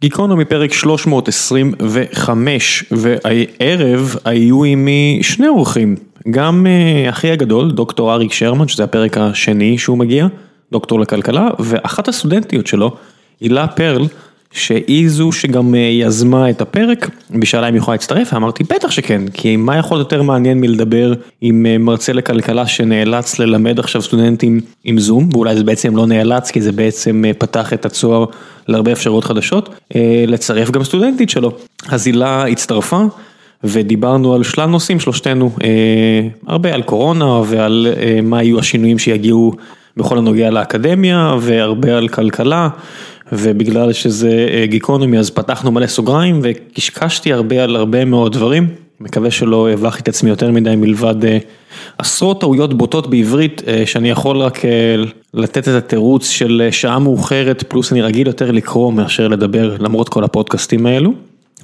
גיקונומי פרק 325 והערב היו עימי שני אורחים, גם uh, אחי הגדול דוקטור אריק שרמן שזה הפרק השני שהוא מגיע, דוקטור לכלכלה ואחת הסטודנטיות שלו, הילה פרל שהיא זו שגם uh, יזמה את הפרק, ושאלה אם היא יכולה להצטרף, אמרתי בטח שכן, כי מה יכול יותר מעניין מלדבר עם uh, מרצה לכלכלה שנאלץ ללמד עכשיו סטודנטים עם זום, ואולי זה בעצם לא נאלץ כי זה בעצם uh, פתח את הצוהר להרבה אפשרויות חדשות, לצרף גם סטודנטית שלו, אז הילה הצטרפה. ודיברנו על שלל נושאים שלושתנו, אה, הרבה על קורונה ועל אה, מה יהיו השינויים שיגיעו בכל הנוגע לאקדמיה והרבה על כלכלה ובגלל שזה אה, גיקונומי אז פתחנו מלא סוגריים וקשקשתי הרבה על הרבה מאוד דברים, מקווה שלא הבכתי את עצמי יותר מדי מלבד אה, עשרות טעויות בוטות בעברית אה, שאני יכול רק לתת את התירוץ של שעה מאוחרת פלוס אני רגיל יותר לקרוא מאשר לדבר למרות כל הפודקאסטים האלו.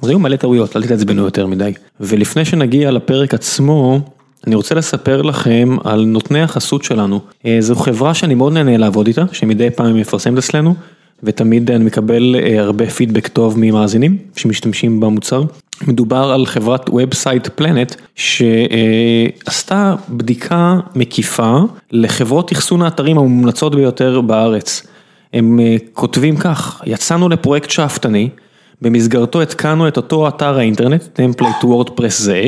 אז היו מלא טעויות, אל תתעצבנו יותר מדי. ולפני שנגיע לפרק עצמו, אני רוצה לספר לכם על נותני החסות שלנו. זו חברה שאני מאוד נהנה לעבוד איתה, שמדי פעם מפרסמת אצלנו. ותמיד אני מקבל אה, הרבה פידבק טוב ממאזינים שמשתמשים במוצר. מדובר על חברת ובסייט פלנט שעשתה בדיקה מקיפה לחברות אחסון האתרים המומלצות ביותר בארץ. הם אה, כותבים כך, יצאנו לפרויקט שאפתני, במסגרתו התקנו את אותו אתר האינטרנט, template WordPress זהה.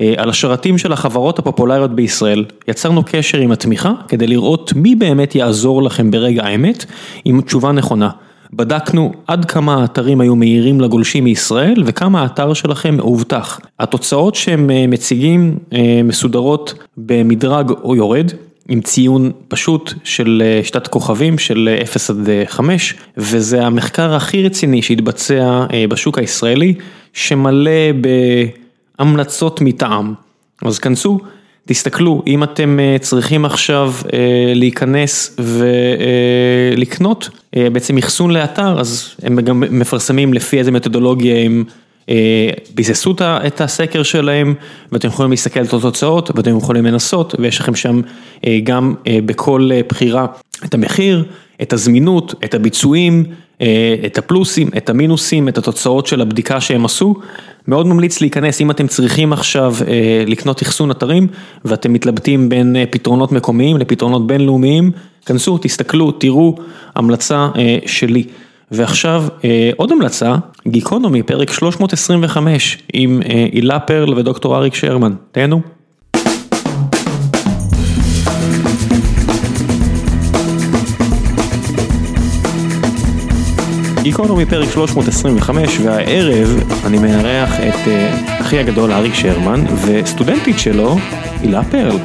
אה, על השרתים של החברות הפופולריות בישראל, יצרנו קשר עם התמיכה כדי לראות מי באמת יעזור לכם ברגע האמת עם תשובה נכונה. בדקנו עד כמה האתרים היו מהירים לגולשים מישראל וכמה האתר שלכם מאובטח. התוצאות שהם אה, מציגים אה, מסודרות במדרג או יורד. עם ציון פשוט של שיטת כוכבים של 0 עד 5 וזה המחקר הכי רציני שהתבצע בשוק הישראלי שמלא ב... המלצות מטעם. אז כנסו, תסתכלו, אם אתם אה, צריכים עכשיו אה, להיכנס ולקנות אה, בעצם אחסון לאתר, אז הם גם מפרסמים לפי איזה מתודולוגיה הם ביססו את הסקר שלהם, ואתם יכולים להסתכל על התוצאות, ואתם יכולים לנסות, ויש לכם שם גם בכל בחירה את המחיר, את הזמינות, את הביצועים, את הפלוסים, את המינוסים, את התוצאות של הבדיקה שהם עשו. מאוד ממליץ להיכנס אם אתם צריכים עכשיו אה, לקנות אחסון אתרים ואתם מתלבטים בין אה, פתרונות מקומיים לפתרונות בינלאומיים, כנסו, תסתכלו, תראו, המלצה אה, שלי. ועכשיו עוד המלצה, גיקונומי, פרק 325 עם הילה פרל ודוקטור אריק שרמן, תהנו. גיקונומי פרק 325 והערב אני מארח את uh, אחי הגדול אריק שרמן וסטודנטית שלו הילה פרל.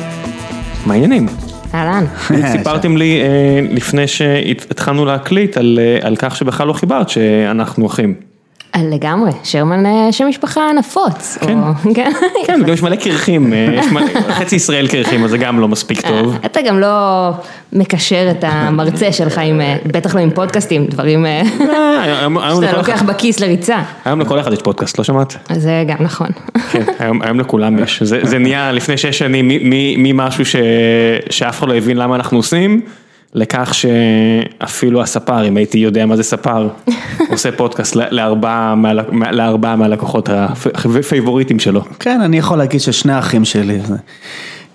מה העניינים? אהלן. סיפרתם לי uh, לפני שהתחלנו להקליט על, uh, על כך שבכלל לא חיברת שאנחנו אחים. לגמרי, שרמן אה, שם משפחה נפוץ. כן, כן, כן, גם יש מלא קרחים, אה, חצי ישראל קרחים, אז זה גם לא מספיק טוב. אתה גם לא מקשר את המרצה שלך עם, אה, בטח לא עם פודקאסטים, דברים שאתה לוקח בכיס לריצה. היום לכל אחד יש פודקאסט, לא שמעת? זה גם נכון. כן, היום לכולם יש, זה נהיה לפני שש שנים ממשהו שאף אחד לא הבין למה אנחנו עושים. לכך שאפילו הספר, אם הייתי יודע מה זה ספר, עושה פודקאסט לארבעה מהלקוחות הפייבוריטים שלו. כן, אני יכול להגיד ששני האחים שלי,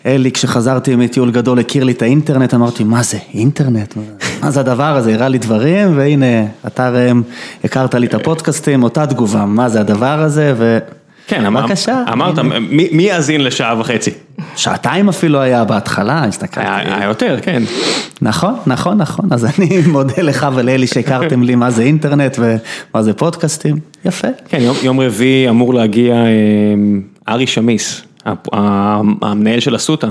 אלי כשחזרתי מטיול גדול הכיר לי את האינטרנט, אמרתי מה זה אינטרנט, מה זה הדבר הזה, הראה לי דברים והנה אתה ראם הכרת לי את הפודקאסטים, אותה תגובה, מה זה הדבר הזה? ו... כן, בבקשה. אמרת, מי יאזין לשעה וחצי? שעתיים אפילו היה בהתחלה, הסתכלתי. היה יותר, כן. נכון, נכון, נכון, אז אני מודה לך ולאלי שהכרתם לי מה זה אינטרנט ומה זה פודקאסטים, יפה. כן, יום רביעי אמור להגיע אה, ארי שמיס, המנהל של אסותא.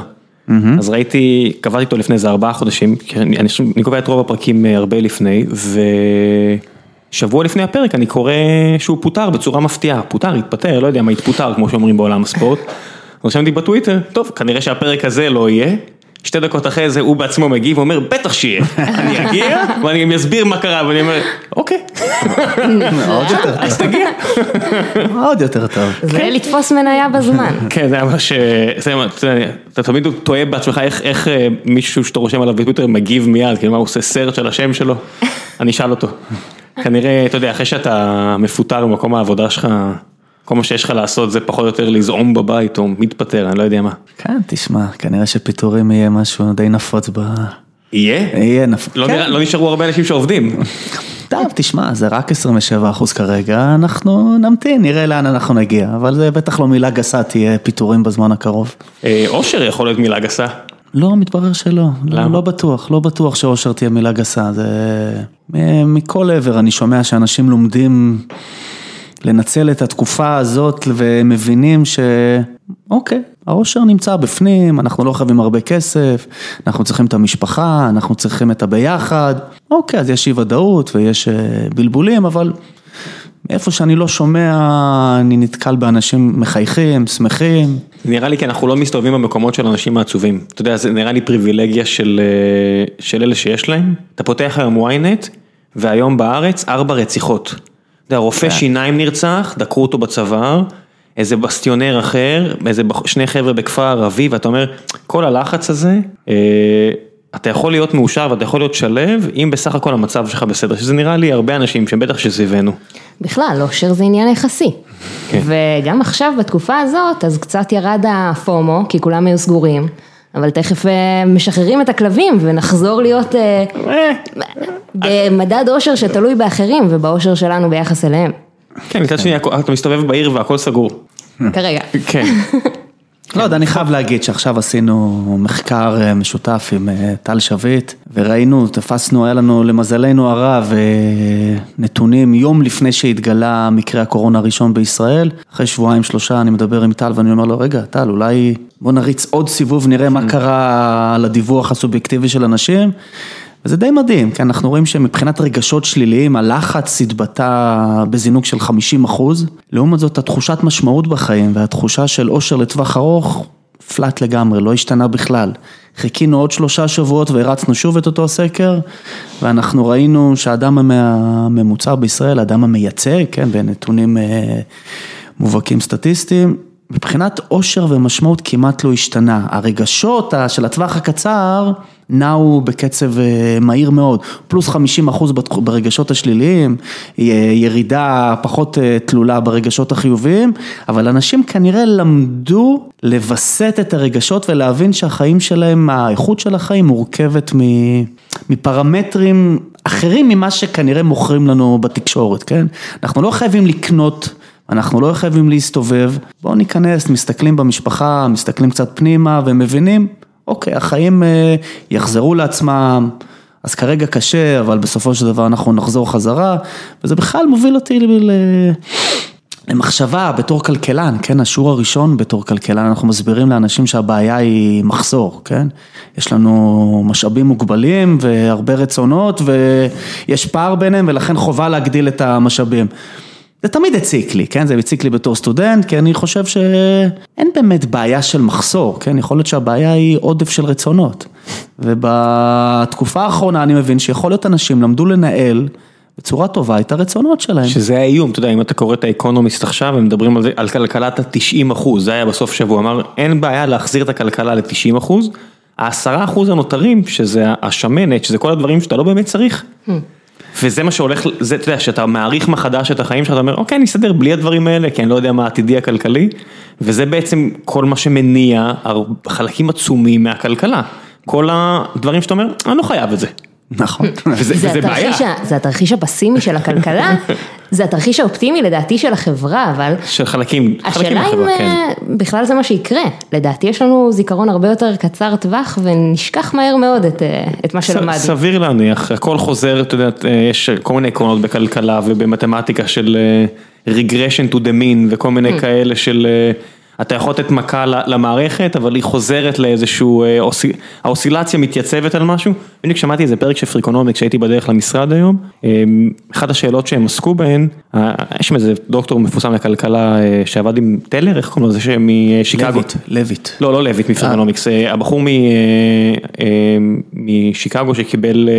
אז ראיתי, קבעתי איתו לפני איזה ארבעה חודשים, אני קובע את רוב הפרקים אה, הרבה לפני, ו... שבוע לפני הפרק אני קורא שהוא פוטר בצורה מפתיעה, פוטר, התפטר, לא יודע מה התפוטר כמו שאומרים בעולם הספורט. רשמתי בטוויטר, טוב, כנראה שהפרק הזה לא יהיה. שתי דקות אחרי זה הוא בעצמו מגיב ואומר בטח שיהיה, אני אגיע ואני גם אסביר מה קרה. ואני אומר אוקיי, עוד יותר טוב, אז תגיע, עוד יותר טוב, זה לתפוס מניה בזמן, כן זה היה ממש, אתה תמיד טועה בעצמך איך אה, מישהו שאתה רושם עליו בטוויטר מגיב מיד, כאילו מה הוא עושה סרט של השם שלו, אני אשאל אותו. כנראה, אתה יודע, אחרי שאתה מפוטר במקום העבודה שלך, כל מה שיש לך לעשות זה פחות או יותר לזעום בבית או מתפטר, אני לא יודע מה. כן, תשמע, כנראה שפיטורים יהיה משהו די נפוץ ב... יהיה? יהיה נפוץ. לא, כן. לא נשארו הרבה אנשים שעובדים. טוב, תשמע, זה רק 27 אחוז כרגע, אנחנו נמתין, נראה לאן אנחנו נגיע, אבל זה בטח לא מילה גסה תהיה פיטורים בזמן הקרוב. אה, אושר יכול להיות מילה גסה. לא, מתברר שלא, למה? לא, לא בטוח, לא בטוח שאושר תהיה מילה גסה, זה... מ- מכל עבר אני שומע שאנשים לומדים לנצל את התקופה הזאת ומבינים ש... אוקיי, האושר נמצא בפנים, אנחנו לא חייבים הרבה כסף, אנחנו צריכים את המשפחה, אנחנו צריכים את הביחד, אוקיי, אז יש אי ודאות ויש אה, בלבולים, אבל מאיפה שאני לא שומע, אני נתקל באנשים מחייכים, שמחים. נראה לי כי אנחנו לא מסתובבים במקומות של אנשים העצובים. אתה יודע, זה נראה לי פריבילגיה של, אה, של אלה שיש להם. אתה פותח היום ynet, והיום בארץ ארבע רציחות. אתה יודע, רופא שיניים נרצח, דקרו אותו בצוואר, איזה בסטיונר אחר, איזה שני חבר'ה בכפר ערבי, ואתה אומר, כל הלחץ הזה, אה, אתה יכול להיות מאושר ואתה יכול להיות שלב, אם בסך הכל המצב שלך בסדר, שזה נראה לי הרבה אנשים שבטח שסביבנו. בכלל, אושר זה עניין יחסי. כן. וגם עכשיו בתקופה הזאת, אז קצת ירד הפומו, כי כולם היו סגורים, אבל תכף אה, משחררים את הכלבים ונחזור להיות אה, במדד אושר שתלוי באחרים ובאושר שלנו ביחס אליהם. כן, מצד שני, אתה מסתובב בעיר והכל סגור. כרגע. כן. לא יודע, אני חייב להגיד שעכשיו עשינו מחקר אה, משותף עם אה, טל שביט, וראינו, תפסנו, היה לנו למזלנו הרב אה, נתונים יום לפני שהתגלה מקרה הקורונה הראשון בישראל, אחרי שבועיים שלושה אני מדבר עם טל ואני אומר לו, רגע, טל, אולי בוא נריץ עוד סיבוב, נראה מה קרה לדיווח הסובייקטיבי של אנשים. וזה די מדהים, כי אנחנו רואים שמבחינת רגשות שליליים, הלחץ התבטא בזינוק של 50 אחוז. לעומת זאת, התחושת משמעות בחיים והתחושה של אושר לטווח ארוך, פלאט לגמרי, לא השתנה בכלל. חיכינו עוד שלושה שבועות והרצנו שוב את אותו הסקר, ואנחנו ראינו שהאדם הממוצע בישראל, האדם המייצג, כן, בנתונים אה, מובהקים סטטיסטיים, מבחינת אושר ומשמעות כמעט לא השתנה. הרגשות של הטווח הקצר נעו בקצב אה, מהיר מאוד, פלוס 50 אחוז ברגשות השליליים, ירידה פחות אה, תלולה ברגשות החיוביים, אבל אנשים כנראה למדו לווסת את הרגשות ולהבין שהחיים שלהם, האיכות של החיים מורכבת מפרמטרים אחרים ממה שכנראה מוכרים לנו בתקשורת, כן? אנחנו לא חייבים לקנות אנחנו לא חייבים להסתובב, בואו ניכנס, מסתכלים במשפחה, מסתכלים קצת פנימה ומבינים, אוקיי, החיים אה, יחזרו לעצמם, אז כרגע קשה, אבל בסופו של דבר אנחנו נחזור חזרה, וזה בכלל מוביל אותי ל... למחשבה בתור כלכלן, כן, השיעור הראשון בתור כלכלן, אנחנו מסבירים לאנשים שהבעיה היא מחסור, כן? יש לנו משאבים מוגבלים והרבה רצונות ויש פער ביניהם ולכן חובה להגדיל את המשאבים. זה תמיד הציק לי, כן? זה הציק לי בתור סטודנט, כי אני חושב שאין באמת בעיה של מחסור, כן? יכול להיות שהבעיה היא עודף של רצונות. ובתקופה האחרונה אני מבין שיכול להיות אנשים למדו לנהל בצורה טובה את הרצונות שלהם. שזה האיום, אתה יודע, אם אתה קורא את האקונומיסט עכשיו, הם מדברים על זה, על כלכלת ה-90 אחוז, זה היה בסוף שבוע, אמר, אין בעיה להחזיר את הכלכלה ל-90 אחוז, ה-10 אחוז הנותרים, שזה השמנת, שזה כל הדברים שאתה לא באמת צריך. וזה מה שהולך, זה, אתה יודע, שאתה מעריך מחדש את החיים שלך, אתה אומר, אוקיי, אני אסתדר בלי הדברים האלה, כי אני לא יודע מה העתידי הכלכלי, וזה בעצם כל מה שמניע חלקים עצומים מהכלכלה. כל הדברים שאתה אומר, אני לא חייב את זה. נכון. וזה, זה וזה בעיה. זה התרחיש הפסימי של הכלכלה, זה התרחיש האופטימי לדעתי של החברה, אבל של חלקים, חלקים השאלה אם מהחברה, כן. אה, בכלל זה מה שיקרה. לדעתי יש לנו זיכרון הרבה יותר קצר טווח ונשכח מהר מאוד את, אה, את מה שלמדנו. סביר להניח, הכל חוזר, אתה יודע, יש כל מיני עקרונות בכלכלה ובמתמטיקה של אה, regression to the mean וכל מיני כאלה של, אה, אתה יכול לתת מכה למערכת, אבל היא חוזרת לאיזשהו, אה, אוסי- האוסילציה מתייצבת על משהו. בדיוק שמעתי איזה פרק של Freakonomics שהייתי בדרך למשרד היום, אה, אחת השאלות שהם עסקו בהן, אה, יש שם איזה דוקטור מפורסם לכלכלה אה, שעבד עם טלר, איך קוראים לו, זה שמשיקגו. לויט, לויט. לא, לא לויט מ Freakonomics, הבחור אה, אה, משיקגו שקיבל אה,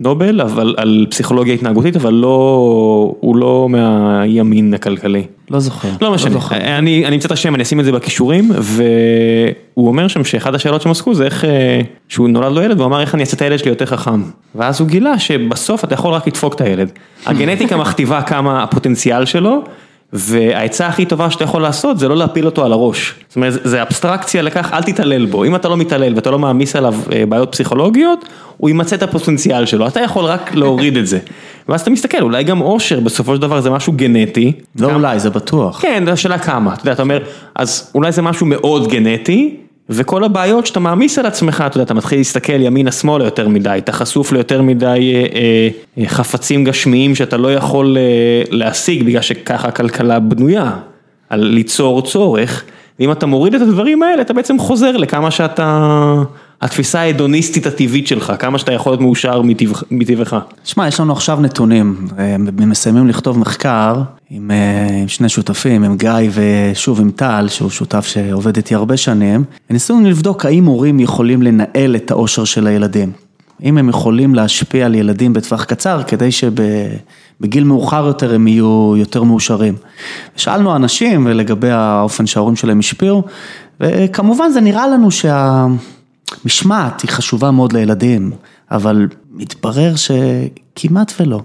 נובל, אבל על פסיכולוגיה התנהגותית, אבל לא, הוא לא מה... הימין הכלכלי. לא זוכר. לא משנה, זוכר. אני אני אמצא את השם, אני אשים את זה בכישורים, והוא אומר שם שאחד השאלות שהם עסקו זה איך, אה, שהוא נולד לו ילד, והוא אמר איך אני אעשה את הילד שלי יותר חכם. ואז הוא גילה שבסוף אתה יכול רק לדפוק את הילד. הגנטיקה מכתיבה כמה הפוטנציאל שלו, והעצה הכי טובה שאתה יכול לעשות זה לא להפיל אותו על הראש. זאת אומרת, זה אבסטרקציה לכך, אל תתעלל בו. אם אתה לא מתעלל ואתה לא מעמיס עליו אה, בעיות פסיכולוגיות, הוא ימצא את הפוטנציאל שלו, אתה יכול רק להוריד את זה. ואז אתה מסתכל, אולי גם אושר בסופו של דבר זה משהו גנטי. לא אולי, זה בטוח. כן, השאלה כמה, אתה יודע, אתה אומר, אז אולי זה משהו מאוד גנטי, וכל הבעיות שאתה מעמיס על עצמך, אתה יודע, אתה מתחיל להסתכל ימינה-שמאלה יותר מדי, אתה חשוף ליותר מדי אה, אה, חפצים גשמיים שאתה לא יכול אה, להשיג, בגלל שככה הכלכלה בנויה, על ליצור צורך, ואם אתה מוריד את הדברים האלה, אתה בעצם חוזר לכמה שאתה, התפיסה ההדוניסטית הטבעית שלך, כמה שאתה יכול להיות מאושר מטבע- מטבעך. שמע, יש לנו עכשיו נתונים, מסיימים לכתוב מחקר עם, אה, עם שני שותפים, עם גיא ושוב עם טל, שהוא שותף שעובד איתי הרבה שנים, וניסינו לבדוק האם הורים יכולים לנהל את האושר של הילדים. אם הם יכולים להשפיע על ילדים בטווח קצר, כדי שבגיל מאוחר יותר הם יהיו יותר מאושרים. שאלנו אנשים לגבי האופן שההורים שלהם השפיעו, וכמובן זה נראה לנו שה... משמעת היא חשובה מאוד לילדים, אבל מתברר שכמעט ולא.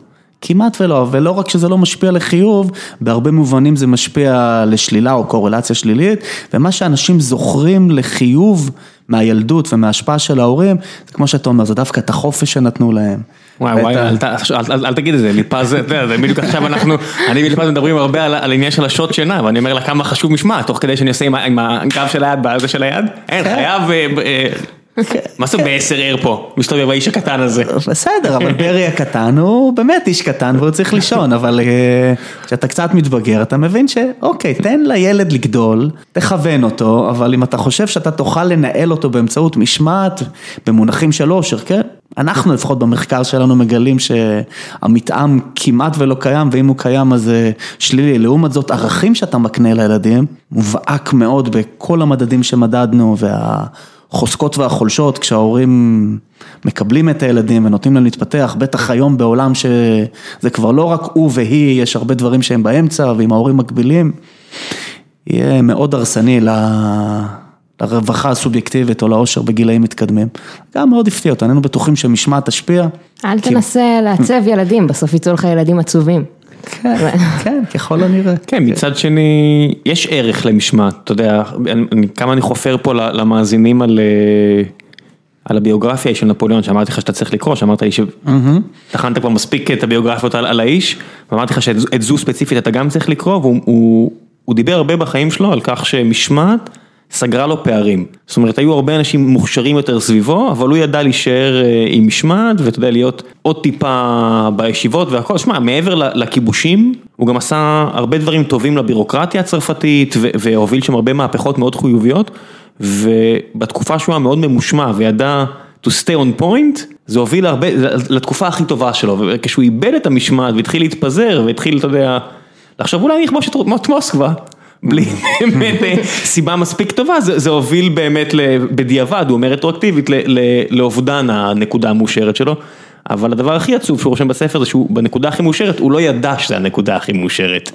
כמעט ולא, ולא רק שזה לא משפיע לחיוב, בהרבה מובנים זה משפיע לשלילה או קורלציה שלילית, ומה שאנשים זוכרים לחיוב מהילדות ומההשפעה של ההורים, זה כמו שאתה אומר, זה דווקא את החופש שנתנו להם. וואי וואי, אל תגיד את זה, ליפז, זה, בדיוק עכשיו אנחנו, אני וליפז מדברים הרבה על העניין של השעות שינה, ואני אומר לה כמה חשוב משמעת, תוך כדי שאני עושה עם הגב של היד, בזה של היד, אין, חייב, אה, אה, מה זה בעשר ער פה, מסתובב האיש הקטן הזה. בסדר, אבל ברי הקטן הוא באמת איש קטן והוא צריך לישון, אבל אה, כשאתה קצת מתבגר אתה מבין שאוקיי, תן לילד לגדול, תכוון אותו, אבל אם אתה חושב שאתה תוכל לנהל אותו באמצעות משמעת, במונחים של אושר, כן? אנחנו לפחות במחקר שלנו מגלים שהמתאם כמעט ולא קיים, ואם הוא קיים אז אה, שלילי. לעומת זאת, ערכים שאתה מקנה לילדים, מובהק מאוד בכל המדדים שמדדנו, וה... חוזקות והחולשות, כשההורים מקבלים את הילדים ונותנים להם להתפתח, בטח היום בעולם שזה כבר לא רק הוא והיא, יש הרבה דברים שהם באמצע, ואם ההורים מקבילים, יהיה מאוד הרסני ל... לרווחה הסובייקטיבית או לאושר בגילאים מתקדמים. גם מאוד הפתיע אותנו, היינו בטוחים שמשמעת תשפיע. אל תנסה לעצב ילדים, בסוף יצאו לך ילדים עצובים. כן, כן, ככל הנראה. כן, מצד שני, יש ערך למשמעת, אתה יודע, כמה אני חופר פה למאזינים על, אה, על הביוגרפיה של נפוליאון, שאמרתי לך שאתה צריך לקרוא, שאמרת לי שטחנת כבר מספיק את הביוגרפיות על, על האיש, ואמרתי לך שאת את זו ספציפית אתה גם צריך לקרוא, והוא הוא, הוא דיבר הרבה בחיים שלו על כך שמשמעת סגרה לו פערים. זאת אומרת, היו הרבה אנשים מוכשרים יותר סביבו, אבל הוא ידע להישאר אה, עם משמעת, ואתה יודע, להיות עוד טיפה בישיבות והכל. שמע, מעבר לכיבושים, הוא גם עשה הרבה דברים טובים לבירוקרטיה הצרפתית, והוביל שם הרבה מהפכות מאוד חיוביות, ובתקופה שהוא היה מאוד ממושמע וידע to stay on point, זה הוביל הרבה, לתקופה הכי טובה שלו, וכשהוא איבד את המשמעת והתחיל להתפזר, והתחיל, אתה יודע, לחשוב אולי אני אכבוש את מוסקבה. בלי באמת אה, סיבה מספיק טובה, זה, זה הוביל באמת בדיעבד, הוא אומר רטרואקטיבית, לאובדן הנקודה המאושרת שלו. אבל הדבר הכי עצוב שהוא רושם בספר זה שהוא בנקודה הכי מאושרת, הוא לא ידע שזה הנקודה הכי מאושרת.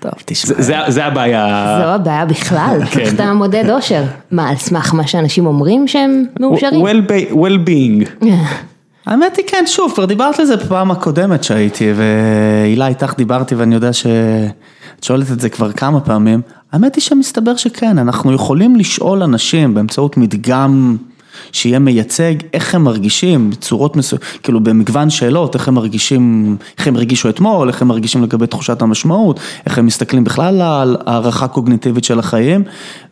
טוב, תשמע. זה, זה, זה הבעיה. זו הבעיה בכלל, כן. איך אתה מודד אושר? מה, על סמך מה שאנשים אומרים שהם מאושרים? well- well-being. האמת היא כן, שוב, כבר דיברת על זה בפעם הקודמת שהייתי, והילה איתך דיברתי ואני יודע שאת שואלת את זה כבר כמה פעמים. האמת היא שמסתבר שכן, אנחנו יכולים לשאול אנשים באמצעות מדגם שיהיה מייצג איך הם מרגישים בצורות מסוימות, כאילו במגוון שאלות, איך הם מרגישים, איך הם הרגישו אתמול, איך הם מרגישים לגבי תחושת המשמעות, איך הם מסתכלים בכלל על הערכה קוגניטיבית של החיים,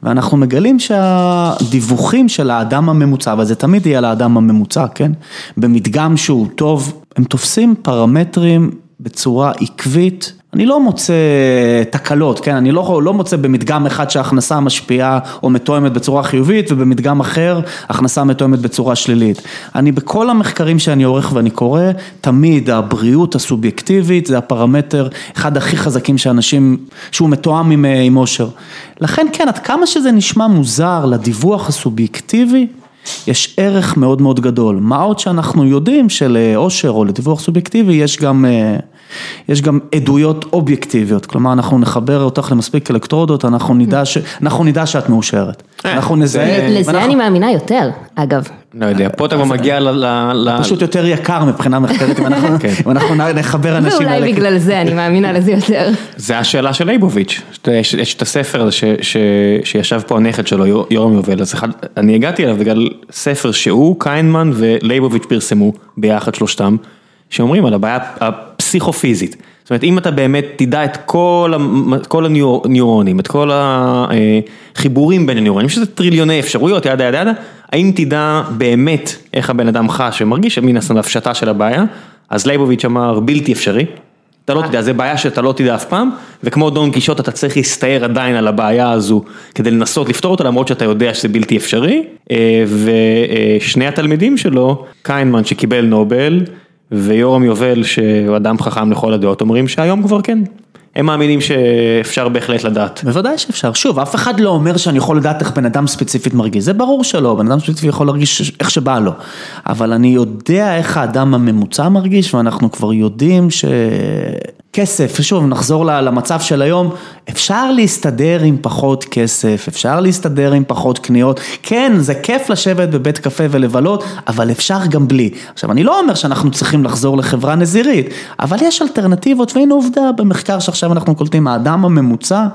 ואנחנו מגלים שהדיווחים של האדם הממוצע, אבל זה תמיד יהיה לאדם הממוצע, כן? במדגם שהוא טוב, הם תופסים פרמטרים בצורה עקבית. אני לא מוצא תקלות, כן, אני לא, לא מוצא במדגם אחד שההכנסה משפיעה או מתואמת בצורה חיובית ובמדגם אחר הכנסה מתואמת בצורה שלילית. אני בכל המחקרים שאני עורך ואני קורא, תמיד הבריאות הסובייקטיבית זה הפרמטר אחד הכי חזקים שאנשים, שהוא מתואם עם, עם אושר. לכן כן, עד כמה שזה נשמע מוזר לדיווח הסובייקטיבי, יש ערך מאוד מאוד גדול. מה עוד שאנחנו יודעים שלאושר או לדיווח סובייקטיבי יש גם... יש גם עדויות אובייקטיביות, כלומר אנחנו נחבר אותך למספיק אלקטרודות, אנחנו נדע, ש... אנחנו נדע שאת מאושרת. אה, אנחנו נזהה, לזה ואנחנו- אני מאמינה יותר, אגב. לא יודע, פה אתה כבר מגיע ל... ל- ל- פשוט יותר יקר מבחינה מחקרית, אם אנחנו- כן. אם אנחנו נחבר אנשים ואולי. בגלל זה אני מאמינה לזה יותר. זה השאלה של יודע, יש, יש את הספר הזה ש, ש, שישב פה הנכד שלו, יור- יורם יובל, אז אחד, אני הגעתי אליו בגלל ספר שהוא, קיינמן ולייבוביץ' פרסמו ביחד שלושתם, שאומרים על הבעיה הפסיכופיזית. זאת אומרת, אם אתה באמת תדע את כל, כל הניורונים, את כל החיבורים בין הניורונים, שזה טריליוני אפשרויות, ידה ידה ידה, האם תדע באמת איך הבן אדם חש ומרגיש, מן הסתם הפשטה של הבעיה, אז לייבוביץ' אמר בלתי אפשרי. אתה לא תדע, זה בעיה שאתה לא תדע אף פעם, וכמו דון קישוט אתה צריך להסתער עדיין על הבעיה הזו כדי לנסות לפתור אותה למרות שאתה יודע שזה בלתי אפשרי, אה, ושני התלמידים שלו, קיינמן שקיבל נובל, ויורם יובל שהוא אדם חכם לכל הדעות, אומרים שהיום כבר כן, הם מאמינים שאפשר בהחלט לדעת. בוודאי שאפשר, שוב, אף אחד לא אומר שאני יכול לדעת איך בן אדם ספציפית מרגיש, זה ברור שלא, בן אדם ספציפי יכול להרגיש איך שבא לו, אבל אני יודע איך האדם הממוצע מרגיש, ואנחנו כבר יודעים שכסף, שוב, נחזור למצב של היום, אפשר להסתדר עם פחות כסף, אפשר להסתדר עם פחות קניות, כן, זה כיף לשבת בבית קפה ולבלות, אבל אפשר גם בלי. עכשיו, אני לא אומר שאנחנו צריכים לחזור לחברה נזירית, אבל יש אלטרנטיבות, והנה עובדה, במחקר שעכשיו אנחנו קולטים, האדם הממוצע,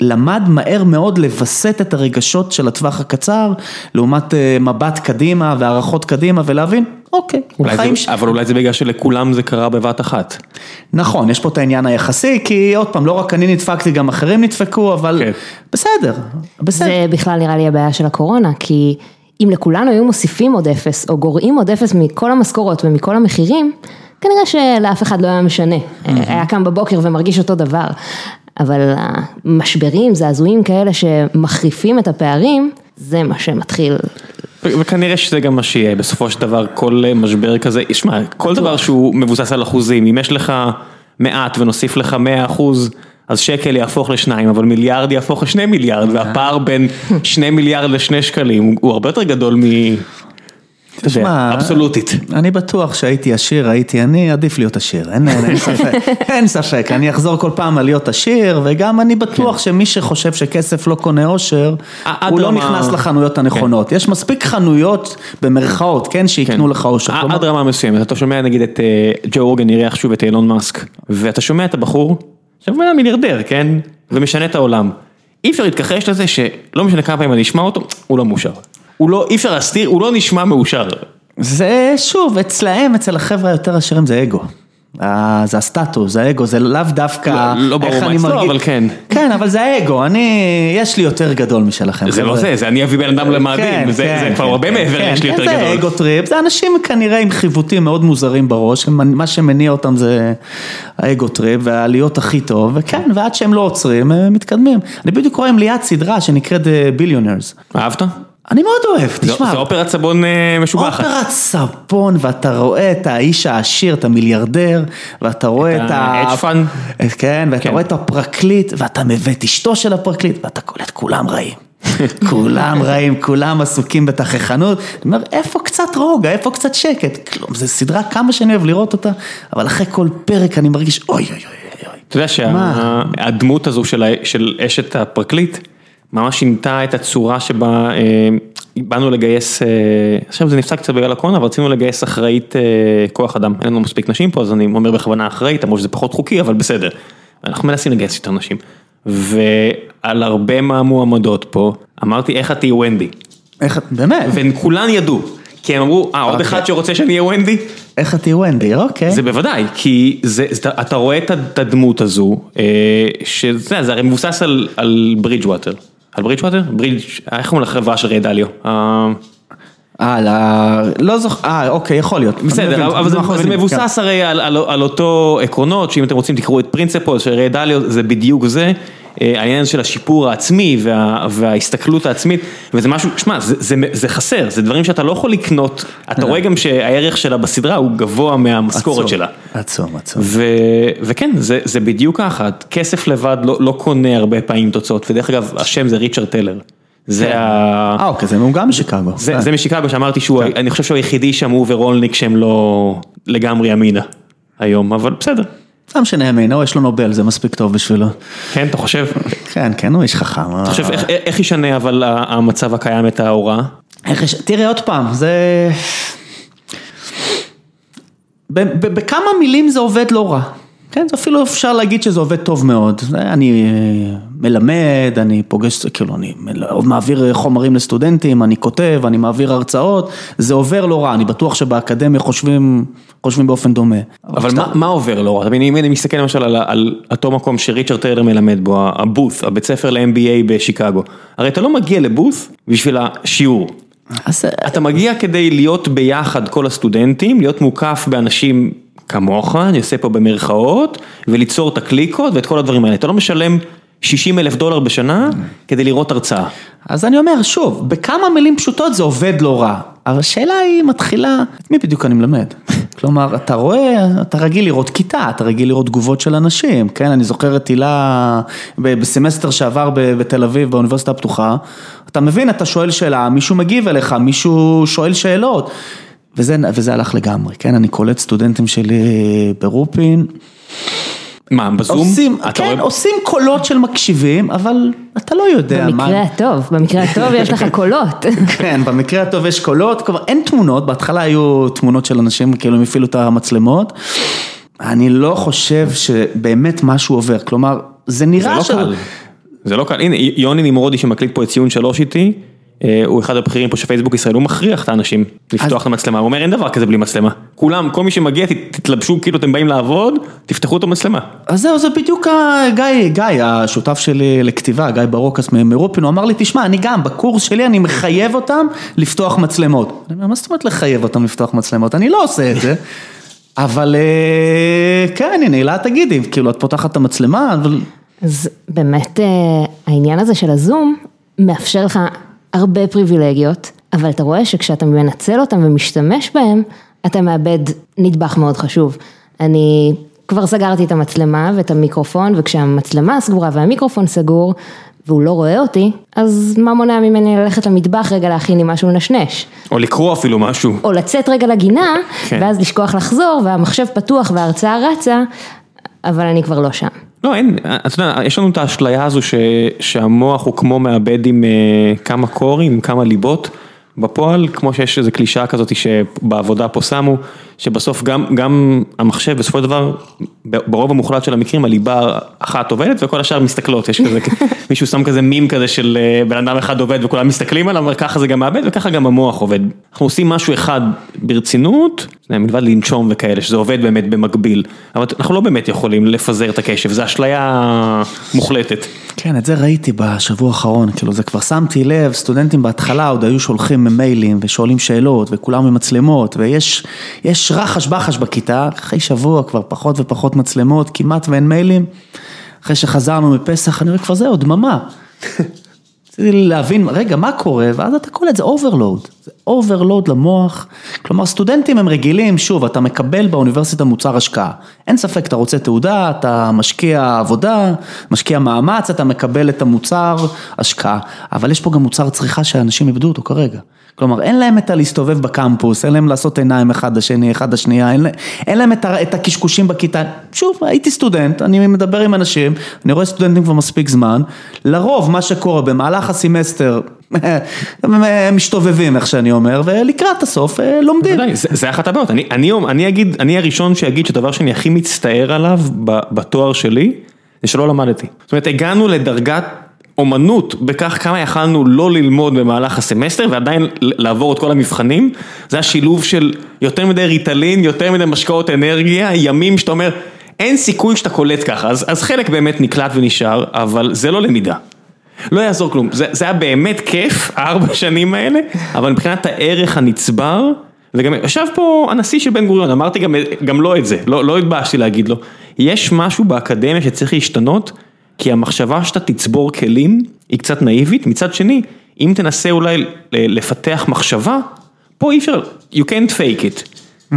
למד מהר מאוד לווסת את הרגשות של הטווח הקצר, לעומת אה, מבט קדימה והערכות קדימה, ולהבין, אוקיי, אולי החיים זה, ש... אבל אולי זה בגלל שלכולם זה קרה בבת אחת. נכון, יש פה את העניין היחסי, כי עוד פעם, לא רק אני נדפקתי, גם אחרים נדפקו, אבל כן. בסדר, בסדר. זה בכלל נראה לי הבעיה של הקורונה, כי אם לכולנו היו מוסיפים עוד אפס, או גורעים עוד אפס מכל המשכורות ומכל המחירים, כנראה שלאף אחד לא היה משנה. היה קם בבוקר ומרגיש אותו דבר. אבל המשברים, זעזועים כאלה שמחריפים את הפערים, זה מה שמתחיל. וכנראה שזה גם מה שיהיה, בסופו של דבר כל משבר כזה, שמע, כל דבר שהוא מבוסס על אחוזים, אם יש לך מעט ונוסיף לך 100 אחוז, אז שקל יהפוך לשניים, אבל מיליארד יהפוך לשני מיליארד, והפער בין שני מיליארד לשני שקלים הוא הרבה יותר גדול מ... תשמע, אבסולוטית. אני בטוח שהייתי עשיר, הייתי אני, עדיף להיות עשיר, אין, אין, אין ספק, אין ספק, אני אחזור כל פעם על להיות עשיר, וגם אני בטוח שמי שחושב שכסף לא קונה אושר, הוא לא נכנס לחנויות הנכונות, יש מספיק חנויות במרכאות, כן, שיקנו לך אושר, עד רמה מסוימת, אתה שומע נגיד את אה, ג'ו אורגן אירח שוב את אילון מאסק, ואתה שומע את הבחור, עכשיו הוא היה מיליארדר, כן? ומשנה את העולם. אי אפשר להתכחש לזה שלא משנה כמה פעמים אני אשמע אותו, הוא לא מאושר. הוא לא, אי אפשר להסתיר, הוא לא נשמע מאושר. זה שוב, אצלהם, אצל החבר'ה היותר עשירים זה אגו. אה, זה הסטטוס, זה האגו, זה לאו דווקא לא- לא ברור איך מה אני אצלו, מרגיש. אבל כן. כן, אבל זה האגו, אני, יש לי יותר גדול משלכם. זה לא. זה, זה אני אביא בן אדם למאדים, כן, זה כן, זה כבר כן, הרבה כן, מעבר, כן, יש לי כן, יותר זה גדול. ego trip, זה אנשים כנראה עם חיווטים מאוד מוזרים בראש, מה שמניע אותם זה ה ego trip והעליות הכי טוב, וכן, ועד שהם לא עוצרים, הם מתקדמים. אני בדיוק רואה עם ליד סדרה שנקראת Billionaires. אהבת? אני מאוד אוהב, תשמע. זה אופרת סבון אה, משובחת. אופרת סבון, ואתה רואה את האיש העשיר, את המיליארדר, ואתה רואה את ה... ה-hedge fund. כן, ואתה כן. רואה את הפרקליט, ואתה מביא את אשתו של הפרקליט, ואתה קולט, כולם רעים. כולם רעים, כולם עסוקים בתככנות. אני אומר, איפה קצת רוגע, איפה קצת שקט? כלום, זו סדרה כמה שאני אוהב לראות אותה, אבל אחרי כל פרק אני מרגיש, אוי אוי אוי אוי. אתה יודע? שהדמות הזו של אשת הפרקליט, ממש שינתה את הצורה שבה אה, באנו לגייס, אה, עכשיו זה נפסק קצת בגלל הקורונה, אבל רצינו לגייס אחראית אה, כוח אדם, אין לנו מספיק נשים פה, אז אני אומר בכוונה אחראית, למרות שזה פחות חוקי, אבל בסדר. אנחנו מנסים לגייס יותר נשים. ועל הרבה מהמועמדות פה, אמרתי איך את תהיי ונדי, איך, את- באמת, והן כולן ידעו, כי הם אמרו, אה עוד אוקיי. אחד שרוצה שאני אהיה ונדי? איך את תהיי ונדי, אוקיי. זה בוודאי, כי זה, זה, אתה רואה את הדמות הזו, שזה זה הרי מבוסס על, על ברידג' ווטר. על ברידג' ווטר? ברידג', איך קוראים לחברה של רדליו? אה, אה, לא- לא זוכר, אה, אוקיי, יכול להיות. אני בסדר, אבל זה, אנחנו זה כן. מבוסס הרי על, על, על אותו עקרונות, שאם אתם רוצים תקראו את פרינציפול של רדליו, זה בדיוק זה, העניין של השיפור העצמי וה, וההסתכלות העצמית, וזה משהו, שמע, זה, זה, זה חסר, זה דברים שאתה לא יכול לקנות, אתה רואה גם שהערך שלה בסדרה הוא גבוה מהמשכורת שלה. עצום, עצום. ו... וכן, זה, זה בדיוק ככה, כסף לבד לא, לא קונה הרבה פעמים תוצאות, ודרך אגב, השם זה ריצ'רד טלר. זה ה... אה, אוקיי, זה גם משיקגו. זה, זה משיקגו שאמרתי שהוא, אני חושב שהוא היחידי שם הוא ורולניק שהם לא לגמרי ימינה היום, אבל בסדר. לא משנה ימינה, יש לו נובל, זה מספיק טוב בשבילו. כן, אתה חושב? כן, כן, הוא איש חכם. אתה חושב איך- ישנה אבל המצב הקיים את ההוראה? תראה עוד פעם, זה... בכמה מילים זה עובד לא רע. כן, זה אפילו אפשר להגיד שזה עובד טוב מאוד. אני אה, מלמד, אני פוגש, כאילו, אני מעביר חומרים לסטודנטים, אני כותב, אני מעביר הרצאות, זה עובר לא רע, אני בטוח שבאקדמיה חושבים, חושבים באופן דומה. אבל מה, מה עובר רע? אם אני מסתכל למשל על, על אותו מקום שריצ'רד טיילר מלמד בו, הבות', הבית ספר ל-MBA בשיקגו, הרי אתה לא מגיע לבות' בשביל השיעור. אז, אתה מגיע כדי להיות ביחד כל הסטודנטים, להיות מוקף באנשים כמוך, אני עושה פה במרכאות, וליצור את הקליקות ואת כל הדברים האלה. אתה לא משלם 60 אלף דולר בשנה כדי לראות הרצאה. אז אני אומר, שוב, בכמה מילים פשוטות זה עובד לא רע. השאלה היא מתחילה, את מי בדיוק אני מלמד? כלומר, אתה רואה, אתה רגיל לראות כיתה, אתה רגיל לראות תגובות של אנשים, כן? אני זוכר את הילה בסמסטר שעבר בתל אביב, באוניברסיטה הפתוחה, אתה מבין, אתה שואל שאלה, מישהו מגיב אליך, מישהו שואל שאלות, וזה, וזה הלך לגמרי, כן? אני קולט סטודנטים שלי ברופין. מה, בזום? עושים, כן, רואה- עושים קולות של מקשיבים, אבל אתה לא יודע מה... במקרה הטוב, במקרה הטוב יש לך קולות. כן, במקרה הטוב יש קולות, כלומר אין תמונות, בהתחלה היו תמונות של אנשים, כאילו הם הפעילו את המצלמות. אני לא חושב שבאמת משהו עובר, כלומר, זה זה נראה לא ש... קל. זה לא קל. הנה, יוני נמרודי שמקליט פה את ציון שלוש איתי, הוא אחד הבכירים פה של פייסבוק ישראל, הוא מכריח את האנשים לפתוח את המצלמה, הוא אומר אין דבר כזה בלי מצלמה. כולם, כל מי שמגיע, תתלבשו כאילו אתם באים לעבוד, תפתחו את המצלמה. אז זהו, זה בדיוק גיא, גיא, השותף שלי לכתיבה, גיא ברוקס מ- מרופין, הוא אמר לי, תשמע, אני גם, בקורס שלי אני מחייב אותם לפתוח מצלמות. אני אומר, מה זאת אומרת לחייב אותם לפתוח מצלמות? אני לא עושה את זה. אבל אה, כן, הנה, הילה תגידי, כאילו, את פותחת את המצלמה, אבל... אז באמת אה, העניין הזה של הזום מאפשר לך הרבה פריבילגיות, אבל אתה רואה שכשאתה מנצל אותם ומשתמש בהם, אתה מאבד נדבך מאוד חשוב. אני כבר סגרתי את המצלמה ואת המיקרופון, וכשהמצלמה סגורה והמיקרופון סגור, והוא לא רואה אותי, אז מה מונע ממני ללכת למטבח רגע להכין לי משהו לנשנש? או לקרוא אפילו משהו. או לצאת רגע לגינה, כן. ואז לשכוח לחזור, והמחשב פתוח וההרצאה רצה, אבל אני כבר לא שם. לא, אין, אתה יודע, יש לנו את האשליה הזו שהמוח הוא כמו מעבד עם אה, כמה קורים, כמה ליבות. בפועל, כמו שיש איזו קלישאה כזאת שבעבודה פה שמו, שבסוף גם, גם המחשב בסופו של דבר, ברוב המוחלט של המקרים הליבה אחת עובדת וכל השאר מסתכלות, יש כזה, מישהו שם כזה מים כזה של אה, בן אדם אחד עובד וכולם מסתכלים עליו, וככה זה גם מעבד וככה גם המוח עובד. אנחנו עושים משהו אחד ברצינות, מלבד לנשום וכאלה, שזה עובד באמת במקביל, אבל אנחנו לא באמת יכולים לפזר את הקשב, זו אשליה מוחלטת. כן, את זה ראיתי בשבוע האחרון, כאילו זה כבר שמתי לב, סטודנטים בהתחלה עוד היו שולחים מיילים ושואלים שאלות וכולם עם מצלמות ויש יש רחש בחש בכיתה, אחרי שבוע כבר פחות ופחות מצלמות, כמעט ואין מיילים, אחרי שחזרנו מפסח אני רואה כבר זהו, דממה. להבין, רגע, מה קורה? ואז אתה קולט, זה overload, זה overload למוח. כלומר, סטודנטים הם רגילים, שוב, אתה מקבל באוניברסיטה מוצר השקעה. אין ספק, אתה רוצה תעודה, אתה משקיע עבודה, משקיע מאמץ, אתה מקבל את המוצר השקעה. אבל יש פה גם מוצר צריכה שאנשים איבדו אותו כרגע. כלומר, אין להם את הלהסתובב בקמפוס, אין להם לעשות עיניים אחד לשני, אחד לשנייה, אין, אין להם את, את הקשקושים בכיתה. שוב, הייתי סטודנט, אני מדבר עם אנשים, אני רואה סטודנטים כבר מספיק זמן, לרוב מה שקורה במהלך הסמסטר, הם משתובבים איך שאני אומר, ולקראת הסוף אה, לומדים. בוודאי, זה, זה אחת הבעיות, אני, אני, אני אגיד, אני הראשון שיגיד שהדבר שאני הכי מצטער עליו בתואר שלי, זה שלא למדתי. זאת אומרת, הגענו לדרגת אומנות בכך כמה יכלנו לא ללמוד במהלך הסמסטר ועדיין לעבור את כל המבחנים, זה השילוב של יותר מדי ריטלין, יותר מדי משקאות אנרגיה, ימים שאתה אומר, אין סיכוי שאתה קולט ככה, אז, אז חלק באמת נקלט ונשאר, אבל זה לא למידה. לא יעזור כלום, זה, זה היה באמת כיף, הארבע שנים האלה, אבל מבחינת הערך הנצבר, וגם ישב פה הנשיא של בן גוריון, אמרתי גם, גם לא את זה, לא, לא התבאסתי להגיד לו, יש משהו באקדמיה שצריך להשתנות, כי המחשבה שאתה תצבור כלים היא קצת נאיבית, מצד שני, אם תנסה אולי לפתח מחשבה, פה אי אפשר, you can't fake it.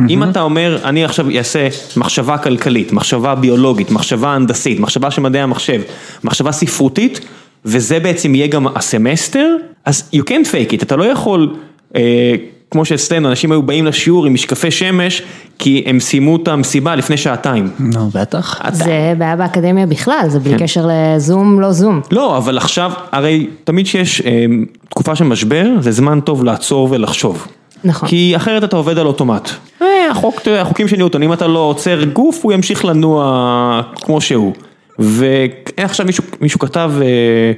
אם אתה אומר, אני עכשיו אעשה מחשבה כלכלית, מחשבה ביולוגית, מחשבה הנדסית, מחשבה של מדעי המחשב, מחשבה ספרותית, וזה בעצם יהיה גם הסמסטר, אז you can't fake it, אתה לא יכול אה, כמו שאצלנו, אנשים היו באים לשיעור עם משקפי שמש, כי הם סיימו את המסיבה לפני שעתיים. נו, בטח. זה בעיה באקדמיה בכלל, זה בלי כן. קשר לזום, לא זום. לא, אבל עכשיו, הרי תמיד שיש אה, תקופה של משבר, זה זמן טוב לעצור ולחשוב. נכון. כי אחרת אתה עובד על אוטומט. אה, החוק, אתה יודע, החוקים של ניוטון, אם אתה לא עוצר גוף, הוא ימשיך לנוע כמו שהוא. ועכשיו מישהו, מישהו כתב, אה,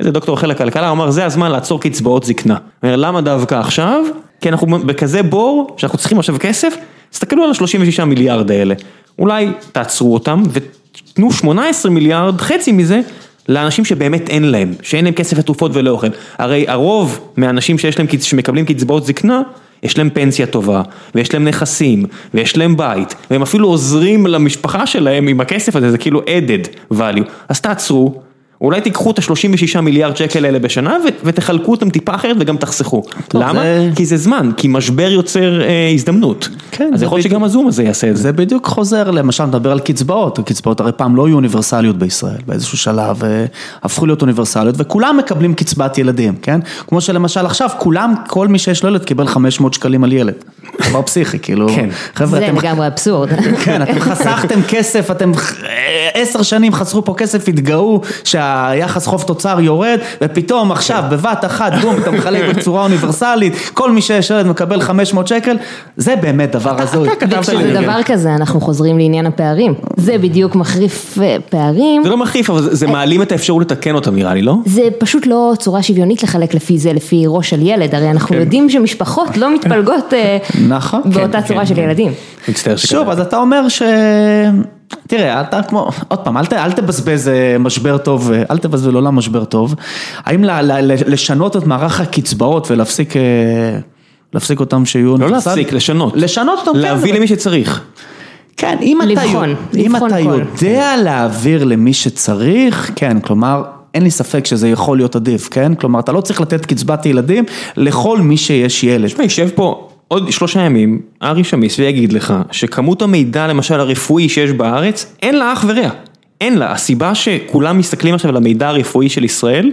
איזה דוקטור אחר לכלכלה, הוא אמר, זה הזמן לעצור קצבאות זקנה. אומר, למה דווקא עכשיו? כי אנחנו בכזה בור, שאנחנו צריכים עכשיו כסף, תסתכלו על ה-36 מיליארד האלה. אולי תעצרו אותם ותנו 18 מיליארד, חצי מזה, לאנשים שבאמת אין להם, שאין להם כסף לתרופות ולאוכל. הרי הרוב מהאנשים שיש להם, שמקבלים קצבאות זקנה, יש להם פנסיה טובה, ויש להם נכסים, ויש להם בית, והם אפילו עוזרים למשפחה שלהם עם הכסף הזה, זה כאילו added value. אז תעצרו, אולי תיקחו את ה-36 מיליארד שקל האלה בשנה ו- ותחלקו אותם טיפה אחרת וגם תחסכו. טוב, למה? זה- כי זה זמן, כי משבר יוצר אה, הזדמנות. כן, אז זה יכול להיות בדיוק- שגם הזום הזה יעשה את זה. זה בדיוק חוזר, למשל נדבר על קצבאות, הקצבאות הרי פעם לא היו אוניברסליות בישראל, באיזשהו שלב אה, הפכו להיות אוניברסליות וכולם מקבלים קצבת ילדים, כן? כמו שלמשל עכשיו כולם, כל מי שיש לו ילד קיבל 500 שקלים על ילד, דבר פסיכי, כאילו, כן. חבר'ה זה אתם, לגמרי אבסורד. כן, אתם חסכתם כסף, אתם אה, עשר שנים חסכו פה כסף, התגאו שהיחס חוב תוצר יורד, ופתאום עכשיו בבת אחת, בום, אתה מחלק בצורה אוניברסלית, כל מי שיש ילד מקבל 500 שקל, זה באמת דבר הזוי. וכשזה דבר כזה, אנחנו חוזרים לעניין הפערים. זה בדיוק מחריף אה, פערים. זה לא מחריף, אבל זה- זה מעלים את האפשרות לתקן אותם נראה לי, לא? זה פשוט לא צורה שוויונית לחלק לפי זה, לפי ראש של ילד, הרי אנחנו יודעים שמשפחות לא מתפלגות אה, נכון, באותה כן, צורה כן, של כן. ילדים. שוב, אז אתה אומר ש... תראה, אתה כמו, עוד פעם, אל, ת, אל תבזבז אה, משבר טוב, אה, אל תבזבז לעולם משבר טוב. האם ל, ל, ל, לשנות את מערך הקצבאות ולהפסיק אה, להפסיק אותם שיהיו... לא? להפסיק, לשנות. לשנות אותם, כן, להביא למי שצריך. כן, אם אתה, לבחון, יודע- אם לבחון אתה. יודע להעביר למי שצריך, כן, כלומר, אין לי ספק שזה יכול להיות עדיף, כן? כלומר, אתה לא צריך לתת קצבת ילדים לכל מי שיש ילד. תשמע, יישב פה עוד שלושה ימים, ארי שמיס ויגיד לך שכמות המידע למשל הרפואי שיש בארץ, אין לה אח ורע. אין לה. הסיבה שכולם מסתכלים עכשיו על המידע הרפואי של ישראל,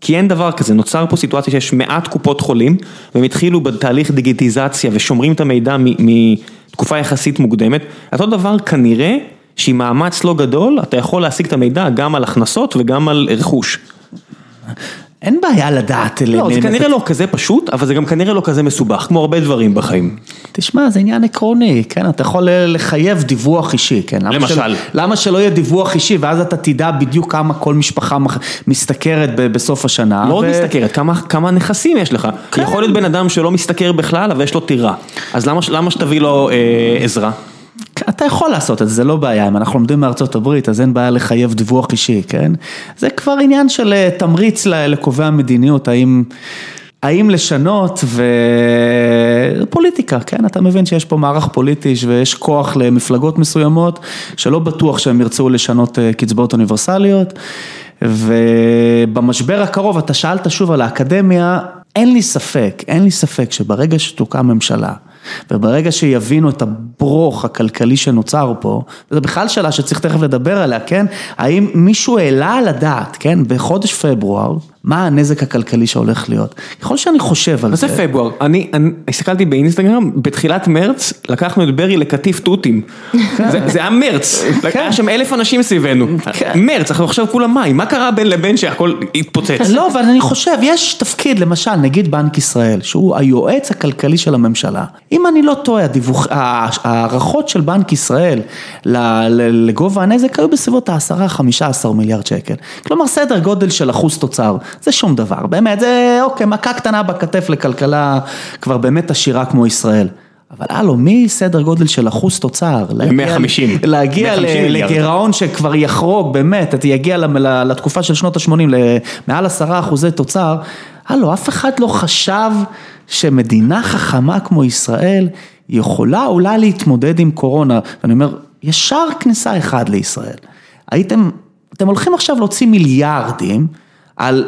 כי אין דבר כזה, נוצר פה סיטואציה שיש מעט קופות חולים, והם התחילו בתהליך דיגיטיזציה ושומרים את המידע מתקופה יחסית מוקדמת. אותו דבר כנראה שעם מאמץ לא גדול, אתה יכול להשיג את המידע גם על הכנסות וגם על רכוש. אין בעיה לדעת. לא, זה כנראה לא כזה פשוט, אבל זה גם כנראה לא כזה מסובך, כמו הרבה דברים בחיים. תשמע, זה עניין עקרוני, כן? אתה יכול לחייב דיווח אישי, כן? למשל. של... למה שלא יהיה דיווח אישי, ואז אתה תדע בדיוק כמה כל משפחה משתכרת בסוף השנה. לא רק משתכרת, כמה, נכסים יש לך. כן. יכול להיות בן אדם שלא משתכר בכלל, אבל יש לו טירה. אז למה, למה שתביא לו אה, עזרה? אתה יכול לעשות את זה, זה לא בעיה, אם אנחנו לומדים מארצות הברית, אז אין בעיה לחייב דיווח אישי, כן? זה כבר עניין של אה, תמריץ לקובעי המדיניות, האם... האם לשנות ופוליטיקה, כן, אתה מבין שיש פה מערך פוליטי ויש כוח למפלגות מסוימות שלא בטוח שהם ירצו לשנות אה, קצבאות אוניברסליות. ובמשבר הקרוב אתה שאלת שוב על האקדמיה, אין לי ספק, אין לי ספק שברגע שתוקם ממשלה וברגע שיבינו את הברוך הכלכלי שנוצר פה, זו בכלל שאלה שצריך תכף לדבר עליה, כן? האם מישהו העלה על הדעת, כן, בחודש פברואר, מה הנזק הכלכלי שהולך להיות? ככל שאני חושב על מה זה... זה פברואר? אני, הסתכלתי באינסטגרם, בתחילת מרץ לקחנו את ברי לקטיף תותים. זה, זה היה מרץ, היה שם אלף אנשים סביבנו. כן. מרץ, אנחנו עכשיו כולם מים, מה קרה בין לבין שהכל התפוצץ? לא, אבל אני חושב, יש תפקיד, למשל, נגיד בנק ישראל, שהוא היועץ הכלכלי של הממשלה. אם אני לא טועה, ההערכות של בנק ישראל לגובה הנזק היו בסביבות ה-10-15 מיליארד שקל. כלומר, סדר גודל של אחוז תוצר, זה שום דבר. באמת, זה אוקיי, מכה קטנה בכתף לכלכלה כבר באמת עשירה כמו ישראל. אבל הלו, מסדר גודל של אחוז תוצר, להגיע- 150. להגיע 150 ל- מיליארד. לגירעון שכבר יחרוג, באמת, אתה יגיע לתקופה של שנות ה-80 למעל עשרה אחוזי תוצר, הלו, אף אחד לא חשב שמדינה חכמה כמו ישראל יכולה אולי להתמודד עם קורונה, ואני אומר, ישר כניסה אחד לישראל. הייתם, אתם הולכים עכשיו להוציא מיליארדים על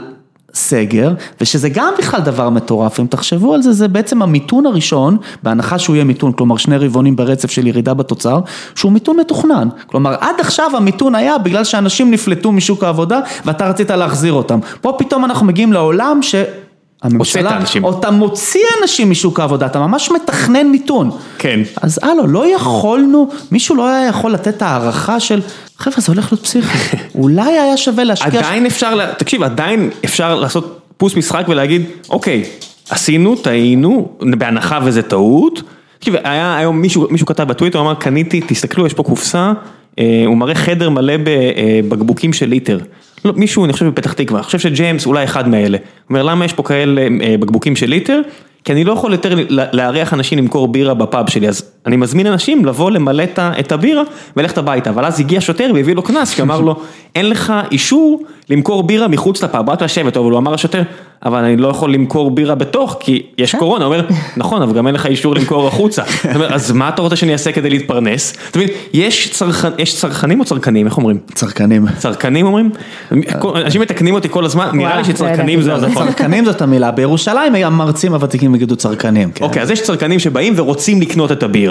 סגר, ושזה גם בכלל דבר מטורף, אם תחשבו על זה, זה בעצם המיתון הראשון, בהנחה שהוא יהיה מיתון, כלומר שני רבעונים ברצף של ירידה בתוצר, שהוא מיתון מתוכנן. כלומר, עד עכשיו המיתון היה בגלל שאנשים נפלטו משוק העבודה, ואתה רצית להחזיר אותם. פה פתאום אנחנו מגיעים לעולם ש... הממשלה, אנשים. או אתה מוציא אנשים משוק העבודה, אתה ממש מתכנן מיתון. כן. אז הלו, לא יכולנו, מישהו לא היה יכול לתת הערכה של, חבר'ה, זה הולך להיות פסיכי. אולי היה שווה להשקיע... עדיין אפשר, תקשיב, עדיין אפשר לעשות פוס משחק ולהגיד, אוקיי, עשינו, טעינו, בהנחה וזה טעות. תקשיב, היה היום מישהו, מישהו כתב בטוויטר, הוא אמר, קניתי, תסתכלו, יש פה קופסה, אה, הוא מראה חדר מלא בבקבוקים של ליטר. לא, מישהו, אני חושב בפתח תקווה, אני חושב שג'יימס אולי אחד מאלה. הוא אומר, למה יש פה כאלה אה, בקבוקים של ליטר? כי אני לא יכול יותר לארח אנשים למכור בירה בפאב שלי, אז אני מזמין אנשים לבוא למלא את הבירה וללכת הביתה, אבל אז הגיע שוטר והביא לו קנס, שאמר לו, אין לך אישור למכור בירה מחוץ לפאב, רק לשבת, אבל הוא אמר לשוטר, אבל אני לא יכול למכור בירה בתוך, כי יש קורונה, הוא אומר, נכון, אבל גם אין לך אישור למכור החוצה, אז מה אתה רוצה שאני אעשה כדי להתפרנס? אתה מבין, יש צרכ- יש צרכנים או צרכנים, איך אומרים? צרכנים. צרכנים אומרים? אנשים מתקנים אותי כל הזמן, נראה לי שצרכנים זה ידעתי. נכון. צרכנים זאת המילה, בירושלים המרצים הוותיקים יגידו צרכנים. כן. אוקיי, אז יש צרכנים שבאים ורוצים לקנות את הבירה,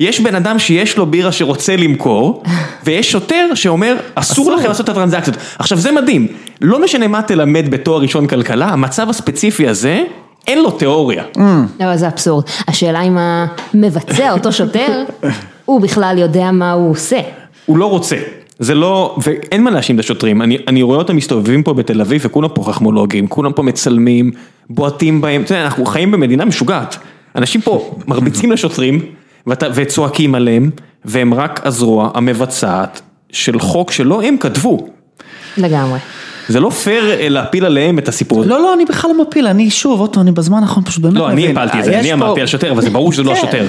יש בן אדם שיש לו בירה שרוצה למכור, ויש שוטר שאומר, אסור לכם לעשות את הטרנזקציות. עכשיו זה מדהים, לא משנה מה תלמד בתואר ראשון כלכלה, המצב הספציפי הזה, אין לו תיאוריה. לא, זה אבסורד. השאלה אם המבצע, אותו שוטר, הוא בכלל יודע מה הוא עושה. הוא לא רוצה. זה לא, ואין מה להאשים את השוטרים, אני, אני רואה אותם מסתובבים פה בתל אביב וכולם פה חכמולוגים, כולם פה מצלמים, בועטים בהם, אתה יודע, אנחנו חיים במדינה משוגעת. אנשים פה מרביצים לשוטרים וצועקים עליהם, והם רק הזרוע המבצעת של חוק שלא הם כתבו. לגמרי. זה לא פייר אה, להפיל עליהם את הסיפור הזה. לא, לא, אני בכלל לא מפיל, אני שוב, פעם, אני בזמן האחרון פשוט באמת לא, אני. הפלתי את זה, יש אני אמרתי על שוטר, אבל זה ברור שזה לא כן, השוטר.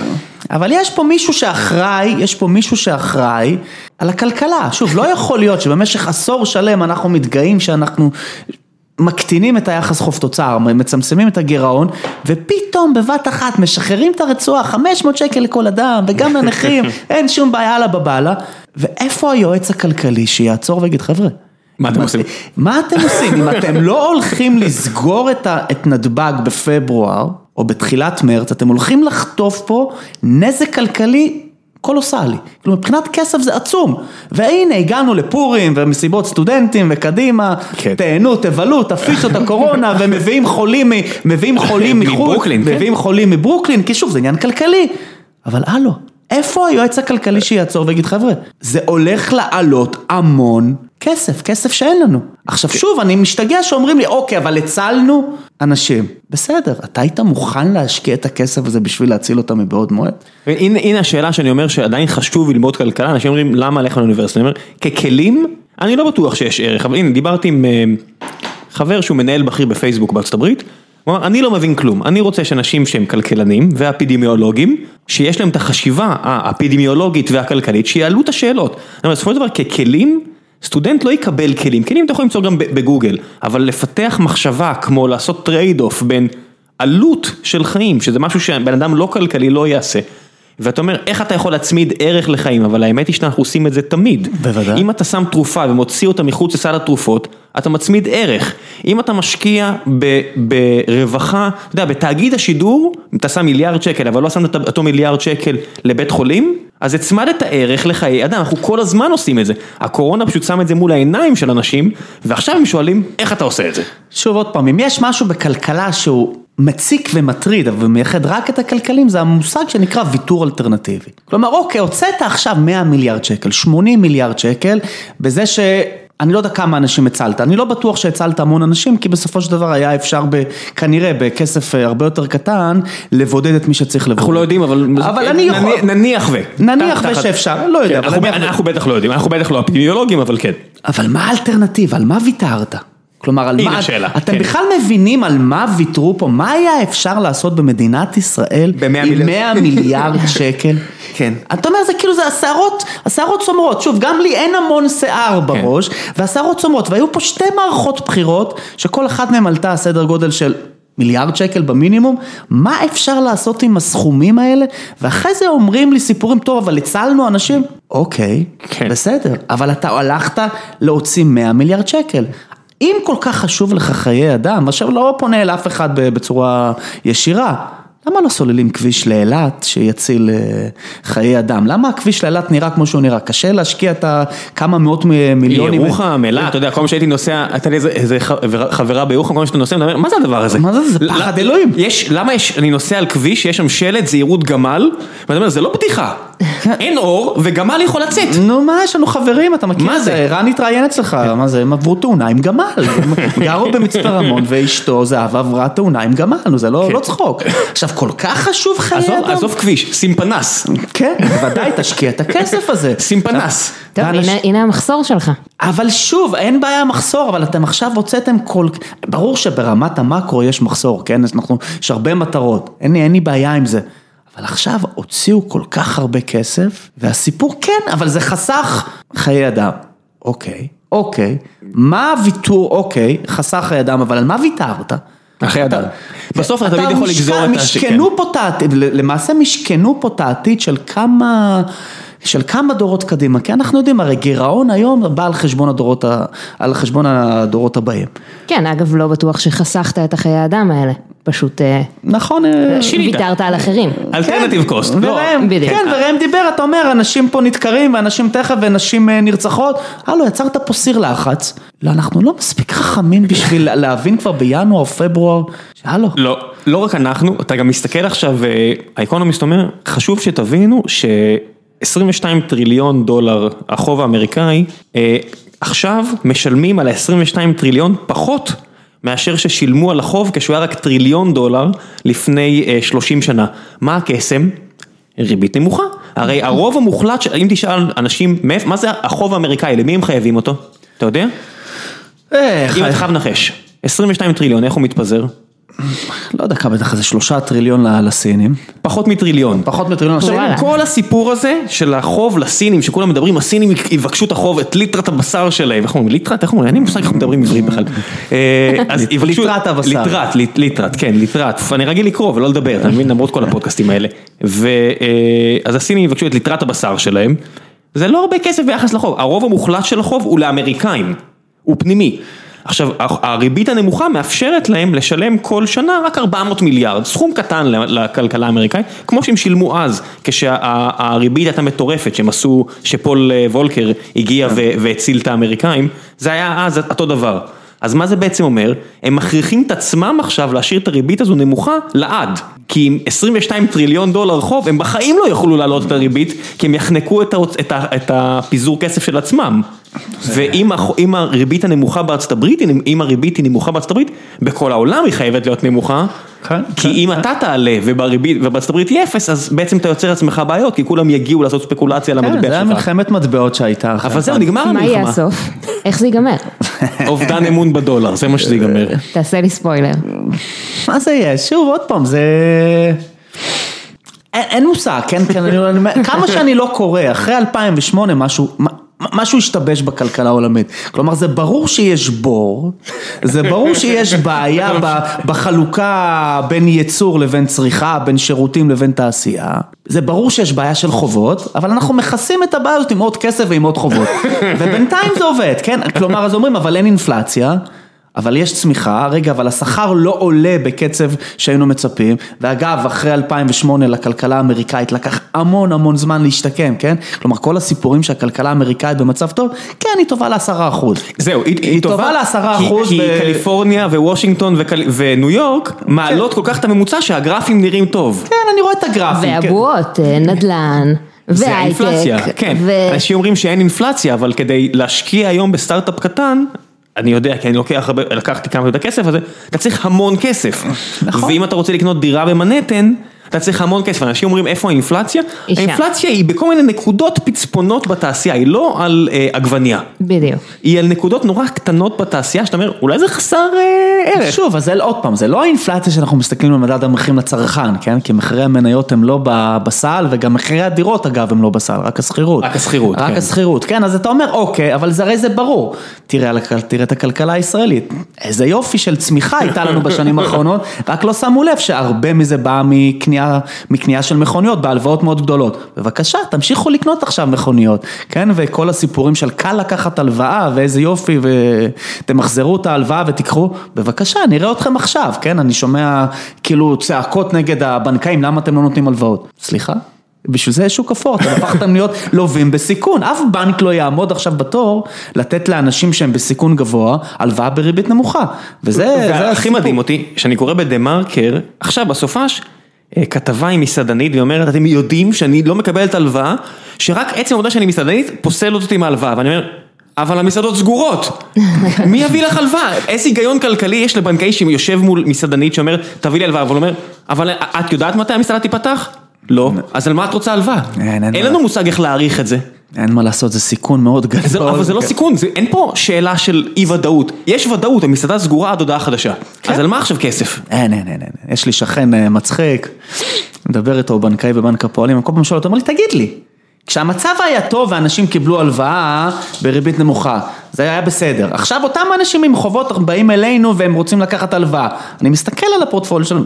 אבל יש פה מישהו שאחראי, יש פה מישהו שאחראי על הכלכלה. שוב, לא יכול להיות שבמשך עשור שלם אנחנו מתגאים שאנחנו מקטינים את היחס חוב תוצר, מצמצמים את הגירעון, ופתאום בבת אחת משחררים את הרצועה, 500 שקל לכל אדם, וגם לנכים, אין שום בעיה, בבאללה. ואיפה היועץ הכלכלי שיעצור ויגיד, חבר'ה, מה אתם עושים? מה אתם עושים? אם אתם לא הולכים לסגור את, ה, את נתב"ג בפברואר, או בתחילת מרץ, אתם הולכים לחטוף פה נזק כלכלי קולוסלי. כלומר, מבחינת כסף זה עצום. והנה, הגענו לפורים, ומסיבות סטודנטים, וקדימה, כן. תהנו, תבלו, תפיצו את הקורונה, ומביאים חולים, מביאים חולים מחו"ל, מברוקלין, כן. מביאים חולים מברוקלין, כי שוב, זה עניין כלכלי. אבל הלו, איפה היועץ הכלכלי שיעצור ויגיד, חבר'ה, זה הולך לעלות המון כסף, כסף שאין לנו. עכשיו שוב, אני משתגע שאומרים לי, אוקיי, אבל הצלנו אנשים. בסדר, אתה היית מוכן להשקיע את הכסף הזה בשביל להציל אותם מבעוד מועד? הנה, הנה השאלה שאני אומר שעדיין חשוב ללמוד כלכלה, אנשים אומרים למה ללכת לאוניברסיטה, אני אומר, ככלים, אני לא בטוח שיש ערך, אבל הנה דיברתי עם אה, חבר שהוא מנהל בכיר בפייסבוק בארצות הברית, הוא אמר, אני לא מבין כלום, אני רוצה שאנשים שהם כלכלנים ואפידמיולוגים, שיש להם את החשיבה האפידמיולוגית והכלכלית, שיעלו את השאלות. אני אומר, בסופו של דבר ככלים, סטודנט לא יקבל כלים, כלים אתה יכול למצוא גם בגוגל, אבל לפתח מחשבה כמו לעשות trade off בין עלות של חיים, שזה משהו שבן אדם לא כלכלי לא יעשה. ואתה אומר, איך אתה יכול להצמיד ערך לחיים, אבל האמת היא שאנחנו עושים את זה תמיד. בוודאי. אם אתה שם תרופה ומוציא אותה מחוץ לסל התרופות, אתה מצמיד ערך. אם אתה משקיע ב, ברווחה, אתה יודע, בתאגיד השידור, אם אתה שם מיליארד שקל, אבל לא שמת אותו מיליארד שקל לבית חולים, אז הצמדת ערך לחיי אדם, אנחנו כל הזמן עושים את זה. הקורונה פשוט שם את זה מול העיניים של אנשים, ועכשיו הם שואלים, איך אתה עושה את זה? שוב עוד פעם, אם יש משהו בכלכלה שהוא מציק ומטריד, אבל מייחד רק את הכלכלים, זה המושג שנקרא ויתור אלטרנטיבי. כלומר, אוקיי, הוצאת עכשיו 100 מיליארד שקל, 80 מיליארד שקל, בזה ש... אני לא יודע כמה אנשים הצלת, אני לא בטוח שהצלת המון אנשים, כי בסופו של דבר היה אפשר ב, כנראה בכסף אה, הרבה יותר קטן, לבודד את מי שצריך לבודד. אנחנו לא יודעים, אבל... אבל אני יכול... נניח- ו... נניח תחת- ושאפשר, לא יודע, כן, אנחנו- אנחנו בטח לא יודעים, אנחנו בטח לא אפידמיולוגים, אבל כן. אבל מה האלטרנטיבה? על מה ויתרת? כלומר, על מה... השאלה, אתם כן. בכלל מבינים על מה ויתרו פה? מה היה אפשר לעשות במדינת ישראל ב- 100 עם מיליארד. 100 מיליארד שקל? כן. אתה אומר, זה כאילו, זה השערות, השערות צומרות. שוב, גם לי אין המון שיער כן. בראש, והשערות צומרות. והיו פה שתי מערכות בחירות, שכל אחת מהן עלתה סדר גודל של... מיליארד שקל במינימום, מה אפשר לעשות עם הסכומים האלה? ואחרי זה אומרים לי סיפורים, טוב, אבל הצלנו אנשים. אוקיי, כן. בסדר, אבל אתה הלכת להוציא 100 מיליארד שקל. אם כל כך חשוב לך חיי אדם, עכשיו לא פונה אל אף אחד בצורה ישירה, למה לא סוללים כביש לאילת שיציל אה, חיי אדם? למה הכביש לאילת נראה כמו שהוא נראה? קשה להשקיע את הכמה מאות מ- מיליונים. ירוחם, אילת, אתה יודע, כל פעם שהייתי נוסע, הייתה לי איזה- חברה בירוחם, כל פעם שאתה נוסע, אני אומר, מה זה הדבר הזה? מה זה? זה פחד אלוהים. יש, למה יש, אני נוסע על כביש, יש שם שלט זהירות גמל, ואתה אומר, זה לא בדיחה, אין אור, וגמל יכול לצאת. נו מה, יש לנו חברים, אתה מכיר מה את זה? זה? רן התראיין אצלך, מה זה, הם עברו תאונה עם גמל. הם גרו במצפה רמון ואשתו זהבה עברה תאונה עם גמל, נו זה לא לא צחוק. עכשיו, כל כך חשוב חיי עזוב, אדם. עזוב כביש, שים פנס, כן, בוודאי, תשקיע את הכסף הזה. שים פנס. טוב, הנה- הנה המחסור שלך. אבל שוב, אין בעיה מחסור, אבל אתם עכשיו הוצאתם כל... ברור שברמת המקרו יש מחסור, כן? אז אנחנו, יש הרבה מטרות, אין לי, אין לי בעיה עם זה. אבל עכשיו הוציאו כל כך הרבה כסף, והסיפור כן, אבל זה חסך חיי אדם. אוקיי, אוקיי. מה הוויתור, אוקיי, חסך חיי אדם, אבל על מה ויתרת? אחרי אדם. בסוף אתה תמיד יכול לגזור את ה... משכנו פה את העתיד, למעשה משכנו פה את העתיד של כמה, של כמה דורות קדימה, כי אנחנו יודעים, הרי גירעון היום בא על חשבון הדורות, ה- על חשבון הדורות הבאים. כן, אגב, לא בטוח שחסכת את החיי האדם האלה. פשוט אה, נכון? אה. ויתרת על אחרים. Alternative cost. וראם, בדיוק. כן, וראם דיבר, אתה אומר, אנשים פה נדקרים, ואנשים תכף, ונשים אה, נרצחות, הלו, יצרת פה סיר לחץ. לא, אנחנו לא מספיק חכמים בשביל להבין כבר בינואר, פברואר, שהלו. לא, לא רק אנחנו, אתה גם מסתכל עכשיו, אה, האקונומיסט אומר, חשוב שתבינו ש-22 טריליון דולר החוב האמריקאי, אה, עכשיו משלמים על ה-22 טריליון פחות מאשר ששילמו על החוב כשהוא היה רק טריליון דולר לפני אה, 30 שנה. מה הקסם? ריבית נמוכה. הרי הרוב המוחלט, אם תשאל אנשים, מה זה החוב האמריקאי, למי הם חייבים אותו? אתה יודע? איך, אם אתה חייב לנחש, 22 טריליון, איך הוא מתפזר? לא יודע כמה בטח זה שלושה טריליון ל- לסינים. פחות מטריליון. פחות מטריליון. עכשיו. כל הסיפור הזה של החוב לסינים, שכולם מדברים, הסינים יבקשו את החוב, את ליטרת הבשר שלהם, איך אומרים, ליטרת? איך אומרים? אין לי מושג איך מדברים עברית בכלל. אה, אז יבקשו- ליטרת הבשר. ליטרת, ליט- ליטרת, כן, ליטרת. אני רגיל לקרוא ולא לדבר, אתה מבין? למרות כל הפודקאסטים האלה. ואז הסינים יבקשו את ליטרת הבשר שלהם, זה לא הרבה כסף ביחס לחוב, הרוב המוחלט של החוב הוא לאמריקאים, הוא פנימי. עכשיו, הריבית הנמוכה מאפשרת להם לשלם כל שנה רק 400 מיליארד, סכום קטן לכלכלה האמריקאית, כמו שהם שילמו אז, כשהריבית הייתה מטורפת, שהם עשו, שפול אה, וולקר הגיע ו- והציל את האמריקאים, זה היה אז אותו דבר. אז מה זה בעצם אומר? הם מכריחים את עצמם עכשיו להשאיר את הריבית הזו נמוכה לעד. כי עם 22 טריליון דולר חוב, הם בחיים לא יוכלו להעלות את הריבית, כי הם יחנקו את. את, ה... את הפיזור כסף של עצמם. ואם הריבית הנמוכה בארצות הברית, אם הריבית היא נמוכה בארצות הברית, בכל העולם היא חייבת להיות נמוכה. כן, כי כן, אם אתה תעלה ובארצות הברית היא אפס, אז בעצם אתה יוצר לעצמך בעיות, כי כולם יגיעו לעשות ספקולציה על כן, המטבע זה היה שלך. מלחמת מטבעות שהייתה. אבל זהו. נגמר מה יהיה המלחמה. הסוף? איך זה ייגמר? אובדן אמון בדולר, זה מה שזה ייגמר. תעשה לי ספוילר. מה זה יהיה? שוב, עוד פעם, זה... אין, מושג, כן, כן, כמה שאני לא קורא, אחרי 2008 משהו, משהו השתבש בכלכלה העולמית. כלומר, זה ברור שיש בור, זה ברור שיש בעיה בחלוקה בין ייצור לבין צריכה, בין שירותים לבין תעשייה. זה ברור שיש בעיה של חובות, אבל אנחנו מכסים את הבעיה הזאת עם עוד כסף ועם עוד חובות. ובינתיים זה עובד, כן? כלומר, אז אומרים, אבל אין אינפלציה. אבל יש צמיחה, רגע, אבל השכר לא עולה בקצב שהיינו מצפים, ואגב, אחרי 2008 לכלכלה האמריקאית לקח המון המון זמן להשתקם, כן? כלומר, כל הסיפורים שהכלכלה האמריקאית במצב טוב, כן, היא טובה לעשרה אחוז. זהו, היא, היא טובה לעשרה כי- אחוז כי ב- קליפורניה ווושינגטון וקל... וניו יורק מעלות כל כך את הממוצע שהגרפים נראים טוב. כן, אני רואה את הגרפים. כן. ואבואות, אה, נדל"ן, זה. האינפלציה, כן. ו- אנשים אומרים שאין אינפלציה, אבל כדי להשקיע היום בסטארט-אפ קטן, אני יודע, כי אני לוקח הרבה, לקחתי כמה את הכסף הזה, אתה צריך המון כסף. נכון. ואם אתה רוצה לקנות דירה במנהטן, אתה צריך המון כסף. אנשים אומרים, איפה האינפלציה? שם. האינפלציה היא בכל מיני נקודות פצפונות בתעשייה, היא לא על אה, עגבנייה. בדיוק. היא על נקודות נורא קטנות בתעשייה, שאתה אומר, אולי זה חסר אה, ערך. שוב, אז זה עוד פעם, זה לא האינפלציה שאנחנו מסתכלים על מדד המחירים לצרכן, כן? כי מחירי המניות הם לא ב- בסל, וגם מחירי הדירות אגב הם לא בסל, רק השכירות. רק השכירות, רק כן. השכירות, כן, אז אתה אומר, אוקיי, אבל זה הרי זה ברור. תראה, תראה את הכלכלה הישראלית, איזה יופי של צמיחה הייתה לנו בשנים האחרונות, רק לא שמו לב שהרבה מזה בא מקנייה מקנייה, מקנייה של מכוניות בהלוואות מאוד גדולות. בבקשה, תמשיכו לקנות עכשיו מכוניות, כן? וכל הסיפורים של קל לקחת הלוואה ואיזה יופי ותמחזרו את ההלוואה ותיקחו, בבקשה, נראה אתכם עכשיו, כן? אני שומע כאילו צעקות נגד הבנקאים, למה אתם לא נותנים הלוואות? סליחה? בשביל זה יש שוק אפור, אתם הפכתם להיות לווים בסיכון, אף בנק לא יעמוד עכשיו בתור לתת לאנשים שהם בסיכון גבוה הלוואה בריבית נמוכה, וזה הסיפור. מדהים אותי, שאני קורא בדה מרקר, עכשיו בסופש, כתבה עם מסעדנית, והיא אומרת, אתם יודעים שאני לא מקבלת הלוואה, שרק עצם העובדה שאני מסעדנית פוסלת אותי מההלוואה, ואני אומר, אבל המסעדות סגורות, מי יביא לך הלוואה? איזה היגיון כלכלי יש לבנקאי שיושב מול מסעדנית שאומר, תביא לי הלוואה, אבל הוא אומר, אבל את יודעת מתי המסעדה תיפתח? לא, אז על מה את רוצה הלוואה? אין. לנו מושג איך להעריך את זה. אין מה לעשות, זה סיכון מאוד גדול. זה, אבל זה לא סיכון, זה, אין פה שאלה של אי ודאות, יש ודאות, המסעדה סגורה עד הודעה חדשה, אז על מה עכשיו כסף? אין, אין, אין, אין, יש לי שכן אה, מצחיק, מדבר איתו בנקאי בבנק הפועלים, כל פעם שואל אותו, אומר לי, תגיד לי, כשהמצב היה טוב ואנשים קיבלו הלוואה בריבית נמוכה, זה היה בסדר. עכשיו אותם אנשים עם חובות באים אלינו והם רוצים לקחת הלוואה. אני מסתכל על הפורטפוליו שלנו,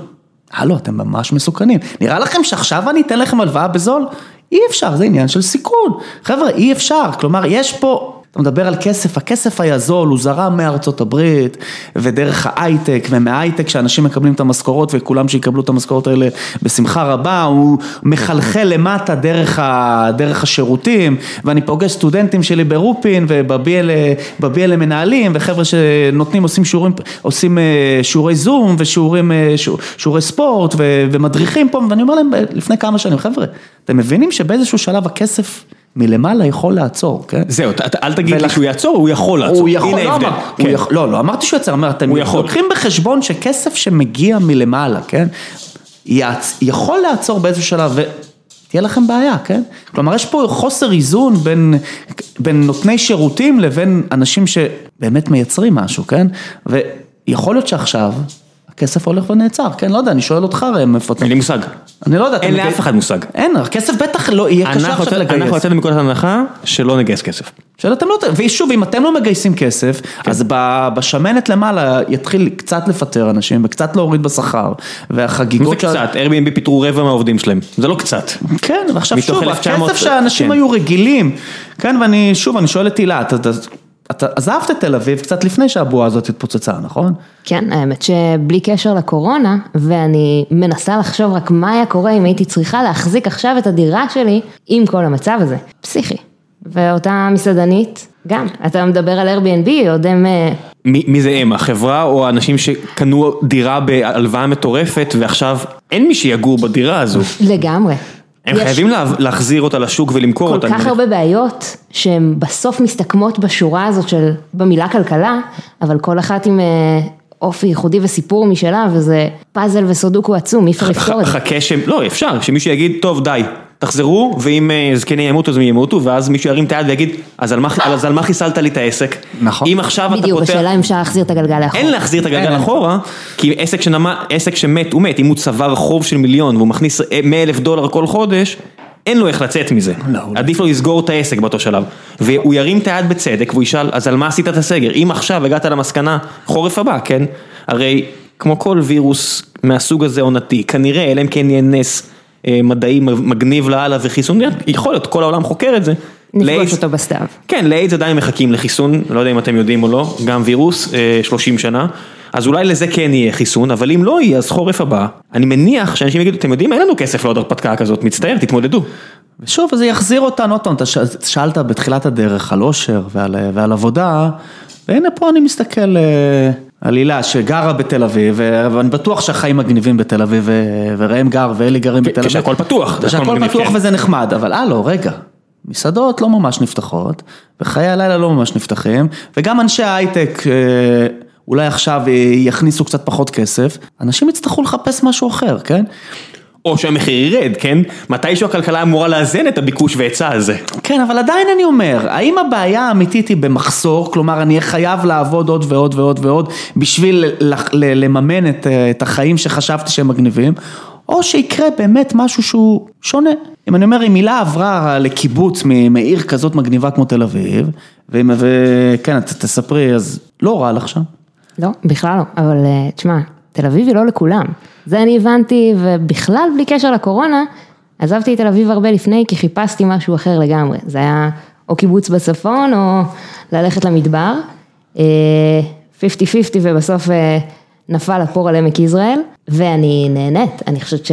הלו, אתם ממש מסוכנים. נראה לכם שעכשיו אני אתן לכם הלוואה בזול? אי אפשר, זה עניין של סיכון. חבר'ה, אי אפשר. כלומר, יש פה... אתה מדבר על כסף, הכסף היה זול, הוא זרם מארצות הברית ודרך ההייטק ומההייטק שאנשים מקבלים את המשכורות וכולם שיקבלו את המשכורות האלה בשמחה רבה, הוא מחלחל למטה דרך, ה, דרך השירותים ואני פוגש סטודנטים שלי ברופין ובבי אלה מנהלים וחבר'ה שנותנים, עושים שיעורים, עושים אה, שיעורי זום ושיעורים, אה, שיעור, שיעורי ספורט ו, ומדריכים פה ואני אומר להם לפני כמה שנים, חבר'ה, אתם מבינים שבאיזשהו שלב הכסף מלמעלה יכול לעצור, כן? זהו, אל תגיד לי ולכ- שהוא יעצור, הוא יכול לעצור, הוא יכול, הנה לא, כן. הוא יכול, לא, לא אמרתי שהוא אמר, אתם. לוקחים בחשבון שכסף שמגיע מלמעלה, כן, יכול לעצור באיזשהו שלב, ותהיה לכם בעיה, כן? כלומר, יש פה חוסר איזון בין, בין נותני שירותים לבין אנשים שבאמת מייצרים משהו, כן? ויכול להיות שעכשיו... הכסף הולך ונעצר, כן, לא יודע, אני שואל אותך ראם, איפה אתה... אין לי מושג. אני לא יודע, אין לאף אחד מושג. אין, הכסף בטח לא, יהיה קשה עכשיו יוצא- אנחנו לגייס. יצאנו מנקודת הנחה שלא נגייס כסף. שאתם לא, ושוב, אם אתם לא מגייסים כסף, אז ב- בשמנת למעלה יתחיל קצת לפטר אנשים וקצת להוריד בשכר, זה והחגיגות... שה- קצת? Airbnb פיטרו רבע מהעובדים שלהם, זה לא קצת. כן, ועכשיו שוב, 1900, הכסף שהאנשים כן. היו רגילים, כן, ואני, שוב, אני שואל את הילה, אתה, עזבת את תל אביב קצת לפני שהבועה הזאת התפוצצה, נכון? כן, האמת שבלי קשר לקורונה, ואני מנסה לחשוב רק מה היה קורה אם הייתי צריכה להחזיק עכשיו את הדירה שלי עם כל המצב הזה. פסיכי. ואותה מסעדנית, גם, אתה מדבר על Airbnb, עוד הם... אה, מי מי זה הם, החברה או האנשים שקנו דירה בהלוואה מטורפת ועכשיו אין מי שיגור בדירה הזו. לגמרי. הם יש חייבים לה- להחזיר אותה לשוק ולמכור כל אותה. כך אני הרבה בעיות שהן בסוף מסתכמות בשורה הזאת של, במילה כלכלה, אבל כל אחת עם אה, אופי ייחודי וסיפור משלה, וזה פאזל וסודוקו עצום, אי אפשר. לפתור את זה. חכה שהם, לא אפשר, שמישהו יגיד, טוב די, תחזרו, ואם אה, זקנים ימותו אז הם ימותו, ואז מישהו ירים את היד ויגיד, אז על מה- אז על מה חיסלת לי את העסק? נכון. אם עכשיו אתה בדיוק, פותח... השאלה אם אפשר להחזיר את הגלגל לאחור. אין להחזיר את הגלגל אין. אחורה, כי עסק, שנמה, עסק שמת, הוא מת, אם הוא צבר חוב של מיליון והוא מכניס 100 אלף דולר כל חודש, אין לו איך לצאת מזה. לא, לא. עדיף לו לסגור את העסק באותו שלב. והוא ירים את היד בצדק והוא ישאל, אז על מה עשית את הסגר? אם עכשיו הגעת למסקנה, חורף הבא, כן? הרי כמו כל וירוס מהסוג הזה עונתי, כנראה, אלא אם כן יהיה נס אה, מדעי מגניב לאללה וחיסון, יכול להיות, כל העולם חוקר את זה. נפגוש אותו בסתיו. כן, לאיידס עדיין מחכים לחיסון, לא יודע אם אתם יודעים או לא, גם וירוס, אה, 30 שנה, אז אולי לזה כן יהיה חיסון, אבל אם לא יהיה, אז חורף הבא, אני מניח שאנשים יגידו, אתם יודעים, אין לנו כסף לעוד הרפתקה כזאת, מצטער, תתמודדו. ושוב, זה יחזיר אותנו, עוד פעם, אתה שאלת בתחילת הדרך על אושר ועל, ועל עבודה, והנה פה אני מסתכל על הילה שגרה בתל אביב, ואני בטוח שהחיים מגניבים בתל אביב, וראם גר ואלי גרים בתל אביב. כשהכל פתוח, הכל כשהכל פתוח כן. וזה נחמד, אבל הלו, רגע. מסעדות לא ממש נפתחות, וחיי הלילה לא ממש נפתחים, וגם אנשי ההייטק, אה, אולי עכשיו יכניסו קצת פחות כסף, אנשים יצטרכו לחפש משהו אחר, כן? או שהמחיר ירד, כן? מתישהו הכלכלה אמורה לאזן את הביקוש והיצע הזה. כן, אבל עדיין אני אומר, האם הבעיה האמיתית היא במחסור, כלומר אני אהיה חייב לעבוד עוד ועוד ועוד ועוד בשביל לממן את, אה, את החיים שחשבתי שהם מגניבים, או שיקרה באמת משהו שהוא שונה. אם אני אומר, אם הילה עברה לקיבוץ מעיר כזאת מגניבה כמו תל אביב, ואם- וכן, תספרי, אז לא רע לך שם. לא, בכלל לא, אבל אה, תשמע, תל אביב היא לא לכולם. זה אני הבנתי, ובכלל בלי קשר לקורונה, עזבתי את תל אביב הרבה לפני, כי חיפשתי משהו אחר לגמרי. זה היה או קיבוץ בצפון, או ללכת למדבר. אה, 50-50 ובסוף אה, נפל הפור על עמק יזרעאל, ואני נהנית, אני חושבת ש...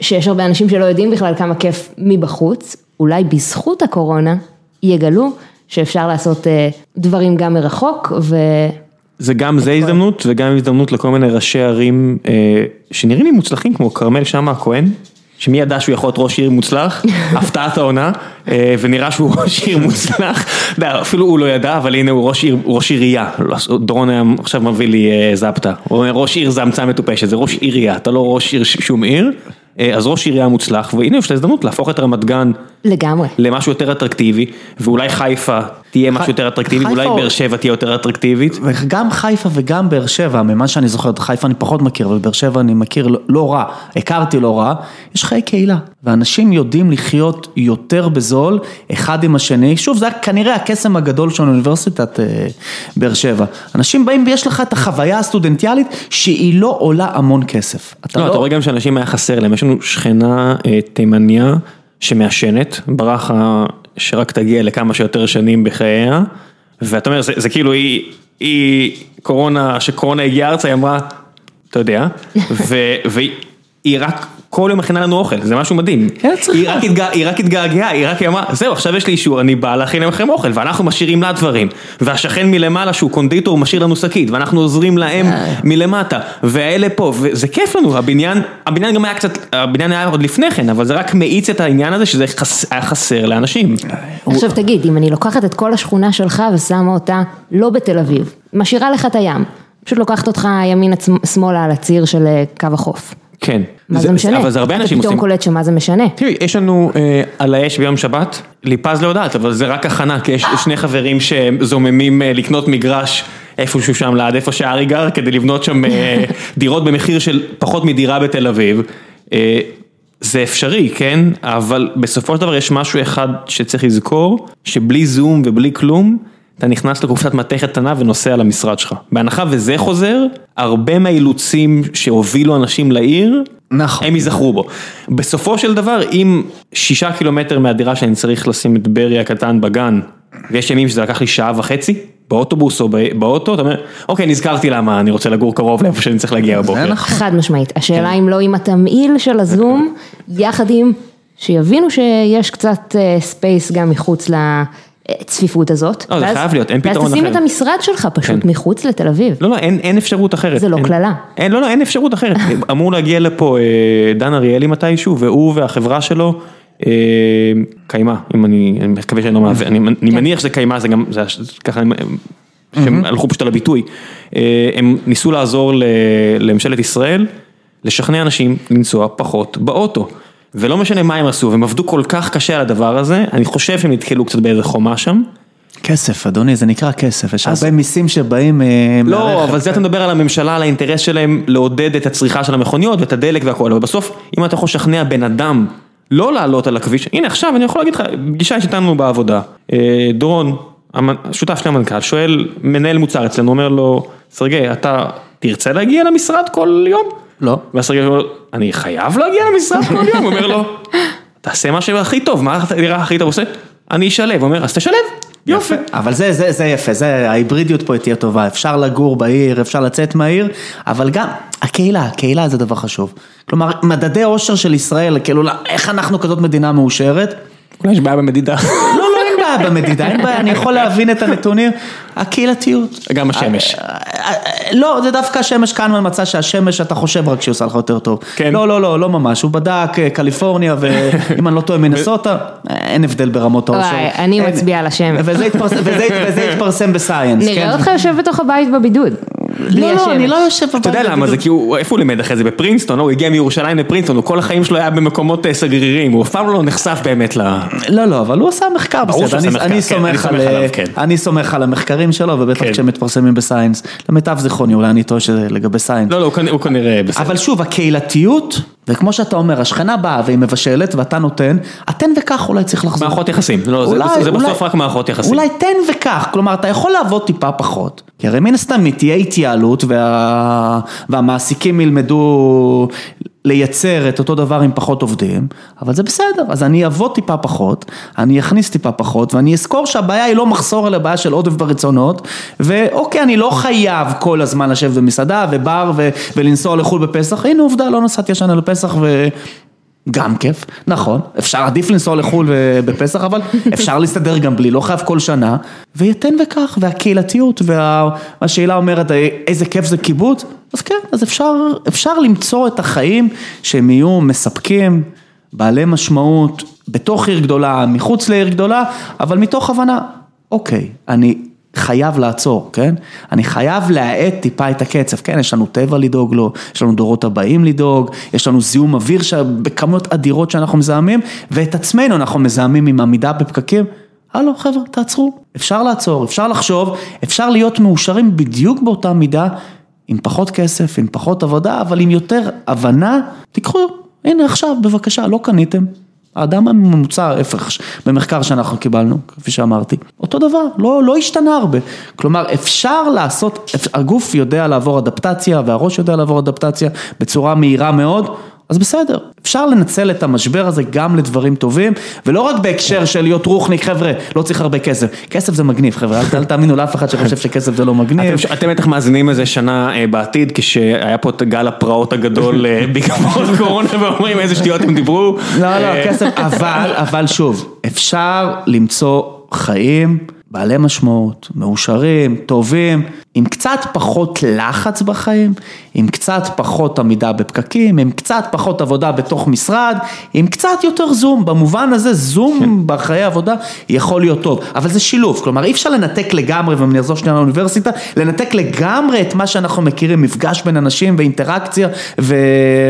שיש הרבה אנשים שלא יודעים בכלל כמה כיף מבחוץ, אולי בזכות הקורונה יגלו שאפשר לעשות אה, דברים גם מרחוק, ו... זה גם זה הזדמנות וגם הזדמנות לכל מיני ראשי ערים אה, שנראים לי מוצלחים כמו כרמל שאמה הכהן. שמי ידע שהוא יכול להיות ראש עיר מוצלח, הפתעת העונה, אה, ונראה שהוא ראש עיר מוצלח, אפילו הוא לא ידע, אבל הנה הוא ראש עיר, ראש עירייה, דורון היה עכשיו מביא לי אה, זפטה, הוא אומר ראש עיר זה המצאה מטופשת, זה ראש עירייה, אתה לא ראש עיר שום עיר, אז ראש עירייה מוצלח, והנה יש לה הזדמנות להפוך את רמת גן לגמרי. למשהו יותר אטרקטיבי, ואולי חיפה תהיה משהו יותר אטרקטיבי, חיפה ואולי או- באר שבע תהיה יותר אטרקטיבית. וגם חיפה וגם באר שבע, ממה שאני זוכר, את חיפה אני פחות מכיר, אבל באר שבע אני מכיר לא- לא רע, הכרתי לא רע, יש חיי קהילה, ואנשים יודעים לחיות יותר בזול, אחד עם השני, שוב, זה כנראה הקסם הגדול של אוניברסיטת אה, באר שבע. אנשים באים ויש לך את החוויה הסטודנטיאלית, שהיא לא עולה המון כסף. לא, אתה רואה גם שאנשים היה חסר להם, יש לנו שכנה אה, תימניה שמעשנת, ברכה שרק תגיע לכמה שיותר שנים בחייה, ואתה אומר, זה, זה כאילו היא, היא קורונה, שקורונה הגיעה ארצה, היא אמרה, אתה יודע, ו, והיא רק כל יום מכינה לנו אוכל, זה משהו מדהים. היא רק התגע- היא רק התגעגעה, היא רק אמרה, זהו, עכשיו יש לי אישור, אני בא להכין לכם אוכל, ואנחנו משאירים לה דברים. והשכן מלמעלה שהוא קונדיטור משאיר לנו שקית, ואנחנו עוזרים להם מלמטה, והאלה פה, וזה כיף לנו, הבניין, הבניין גם היה קצת, הבניין היה עוד לפני כן, אבל זה רק מאיץ את העניין הזה שזה חס, היה חסר לאנשים. עכשיו תגיד, אם אני לוקחת את כל השכונה שלך ושמה אותה לא בתל אביב, משאירה לך את הים, פשוט לוקחת אותך ימינה שמאלה על הציר של אה, קו החוף. כן. מה זה משנה? אבל זה הרבה אתה אנשים פתאום עושים. קולט שמה זה משנה. תראי, יש לנו אה, על האש ביום שבת, ליפז לא יודעת, אבל זה רק הכנה, כי יש שני חברים שזוממים אה, לקנות מגרש איפשהו שם ליד איפה שארי גר, כדי לבנות שם אה, דירות במחיר של פחות מדירה בתל אביב. אה, זה אפשרי, כן? אבל בסופו של דבר יש משהו אחד שצריך לזכור, שבלי זום ובלי כלום, אתה נכנס לקופסת מתכת קטנה ונוסע למשרד שלך. בהנחה וזה חוזר, הרבה מהאילוצים שהובילו אנשים לעיר, נכון. הם ייזכרו בו. בסופו של דבר, אם שישה קילומטר מהדירה שאני צריך לשים את ברי הקטן בגן, ויש ימים שזה לקח לי שעה וחצי, באוטובוס או ב- באוטו, אתה אומר, אוקיי, נזכרתי למה אני רוצה לגור קרוב לאיפה שאני צריך להגיע בבוקר. נכון. חד משמעית. השאלה כן. אם לא עם התמהיל של הזום, יחד עם שיבינו שיש קצת space גם מחוץ לצפיפות הזאת. לא, זה חייב להיות, אין פתרון ואז תשים אחר. את המשרד שלך פשוט כן. מחוץ לתל אביב. לא, לא, אין, אין אפשרות אחרת. זה לא קללה. לא, לא, אין אפשרות אחרת. אמור להגיע לפה אה, דן אריאלי מתישהו, והוא והחברה שלו, אה, קיימה, אם אני, אני מקווה שאני לא מעוות, אני, אני כן. מניח שזה קיימה, זה גם, זה, ככה, הם, שהם הלכו פשוט על הביטוי. אה, הם ניסו לעזור ל- לממשלת ישראל, לשכנע אנשים לנסוע פחות באוטו. ולא משנה מה הם עשו, הם עבדו כל כך קשה על הדבר הזה, אני חושב שהם נתקלו קצת באיזה חומה שם. כסף, אדוני, זה נקרא כסף, יש הרבה מיסים שבאים... אה, לא, מהרכב. אבל זה אתה מדבר על הממשלה, על האינטרס שלהם לעודד את הצריכה של המכוניות ואת הדלק והכל, אבל בסוף, אם אתה יכול לשכנע בן אדם לא לעלות על הכביש, הנה עכשיו אני יכול להגיד לך, פגישה שהייתה בעבודה, אה, דורון, השותף של המנכ"ל, שואל מנהל מוצר אצלנו, אומר לו, סרגי, אתה תרצה להגיע למשרד כל יום? לא. ואז סרגי אומר, אני חייב להגיע למשרד כל יום? הוא אומר לו, תעשה מה שהכי טוב, מה נראה הכי טוב עושה? אני אשלב, הוא אומר, אז תשלב, יופי. אבל זה, זה, זה יפה, זה, ההיברידיות פה תהיה טובה, אפשר לגור בעיר, אפשר לצאת מהעיר, אבל גם הקהילה, הקהילה זה דבר חשוב. כלומר, מדדי עושר של ישראל, כאילו, איך אנחנו כזאת מדינה מאושרת? אולי יש בעיה במדידה. לא, לא, בעיה במדידה, אין בעיה, אני יכול להבין את הנתונים, הקהילתיות. גם השמש. לא, זה דווקא השמש כאן מצא שהשמש, אתה חושב רק שהיא עושה לך יותר טוב. כן. לא, לא, לא, לא ממש, הוא בדק אה, קליפורניה, ואם אני לא טועה מנסוטה, אין הבדל ברמות העושר. וואי, אני מצביעה על השמש. וזה התפרסם- בסייאנס, כן? נראה אותך יושב בתוך הבית בבידוד. לא, לא, אני. לא יושב בבית. אתה יודע למה זה, כי הוא, איפה הוא לימד אחרי זה? בפרינסטון, לא? הוא הגיע מירושלים לפרינסטון, הוא כל החיים שלו היה במקומות אה, סגרירים, הוא אף פעם לא נחשף באמת ל... לא, לא, אבל הוא עשה מחקר בסדר, אני- סומך על- עליו. אני סומך על המחקרים שלו, ובטח כן. כשהם מתפרסמים בסיינס, למיטב זיכרוני, אולי אני טועה שזה לגבי סיינס. לא, לא, הוא כנראה בסדר. אבל שוב, הקהילתיות וכמו שאתה אומר, השכנה באה והיא מבשלת ואתה נותן, התן וקח אולי צריך לחזור. מערכות יחסים, לא, זה, אולי- זה אולי- בסוף רק מערכות יחסים. אולי תן וקח, כלומר אתה יכול לעבוד טיפה פחות, כי הרי מן הסתם תהיה התייעלות וה... והמעסיקים ילמדו לייצר את אותו דבר עם פחות עובדים, אבל זה בסדר, אז אני אעבוד טיפה פחות, אני אכניס טיפה פחות ואני אזכור שהבעיה היא לא מחסור אלא בעיה של עודף ברצונות, ואוקיי אני לא חייב כל הזמן לשבת במסעדה ובר ו... ולנסוע לחו"ל בפסח, הנה עובדה לא נסעתי השנה לפסח ו... גם כיף, נכון, אפשר, עדיף לנסוע לחו"ל בפסח, אבל אפשר להסתדר גם בלי, לא חייב כל שנה, ויתן וכך, והקהילתיות, והשאלה אומרת, איזה כיף זה קיבוץ, אז כן, אז אפשר, אפשר למצוא את החיים שהם יהיו מספקים, בעלי משמעות, בתוך עיר גדולה, מחוץ לעיר גדולה, אבל מתוך הבנה, אוקיי, אני חייב לעצור, כן? אני חייב להאט טיפה את הקצב, כן? יש לנו טבע לדאוג לו, יש לנו דורות הבאים לדאוג, יש לנו זיהום אוויר בכמויות אדירות שאנחנו מזהמים, ואת עצמנו אנחנו מזהמים עם עמידה בפקקים. הלו חבר'ה, תעצרו, אפשר לעצור, אפשר לחשוב, אפשר להיות מאושרים בדיוק באותה מידה, עם פחות כסף, עם פחות עבודה, אבל עם יותר הבנה, תיקחו, הנה עכשיו, בבקשה, לא קניתם. האדם הממוצע, ההפך, במחקר שאנחנו קיבלנו, כפי שאמרתי, אותו דבר, לא, לא השתנה הרבה. כלומר, אפשר לעשות, הגוף יודע לעבור אדפטציה והראש יודע לעבור אדפטציה בצורה מהירה מאוד, אז בסדר, אפשר לנצל את המשבר הזה גם לדברים טובים, ולא רק בהקשר של להיות רוחניק, חבר'ה, לא צריך הרבה כסף. כסף זה מגניב, חבר'ה, אל, תאמינו לאף אחד שחושב שכסף זה לא מגניב. אתם, בטח מאזינים איזה שנה אה, בעתיד, כשהיה פה את גל הפרעות הגדול אה, בעקבות קורונה, ואומרים איזה שטויות הם דיברו. לא, לא, אה, כסף, אבל, אבל שוב, אפשר למצוא חיים בעלי משמעות, מאושרים, טובים, עם קצת פחות לחץ בחיים, עם קצת פחות עמידה בפקקים, עם קצת פחות עבודה בתוך משרד, עם קצת יותר זום, במובן הזה זום בחיי עבודה יכול להיות טוב, אבל זה שילוב, כלומר אי אפשר לנתק לגמרי, ואני אחזור שנייה לאוניברסיטה, לנתק לגמרי את מה שאנחנו מכירים, מפגש בין אנשים ואינטראקציה ו...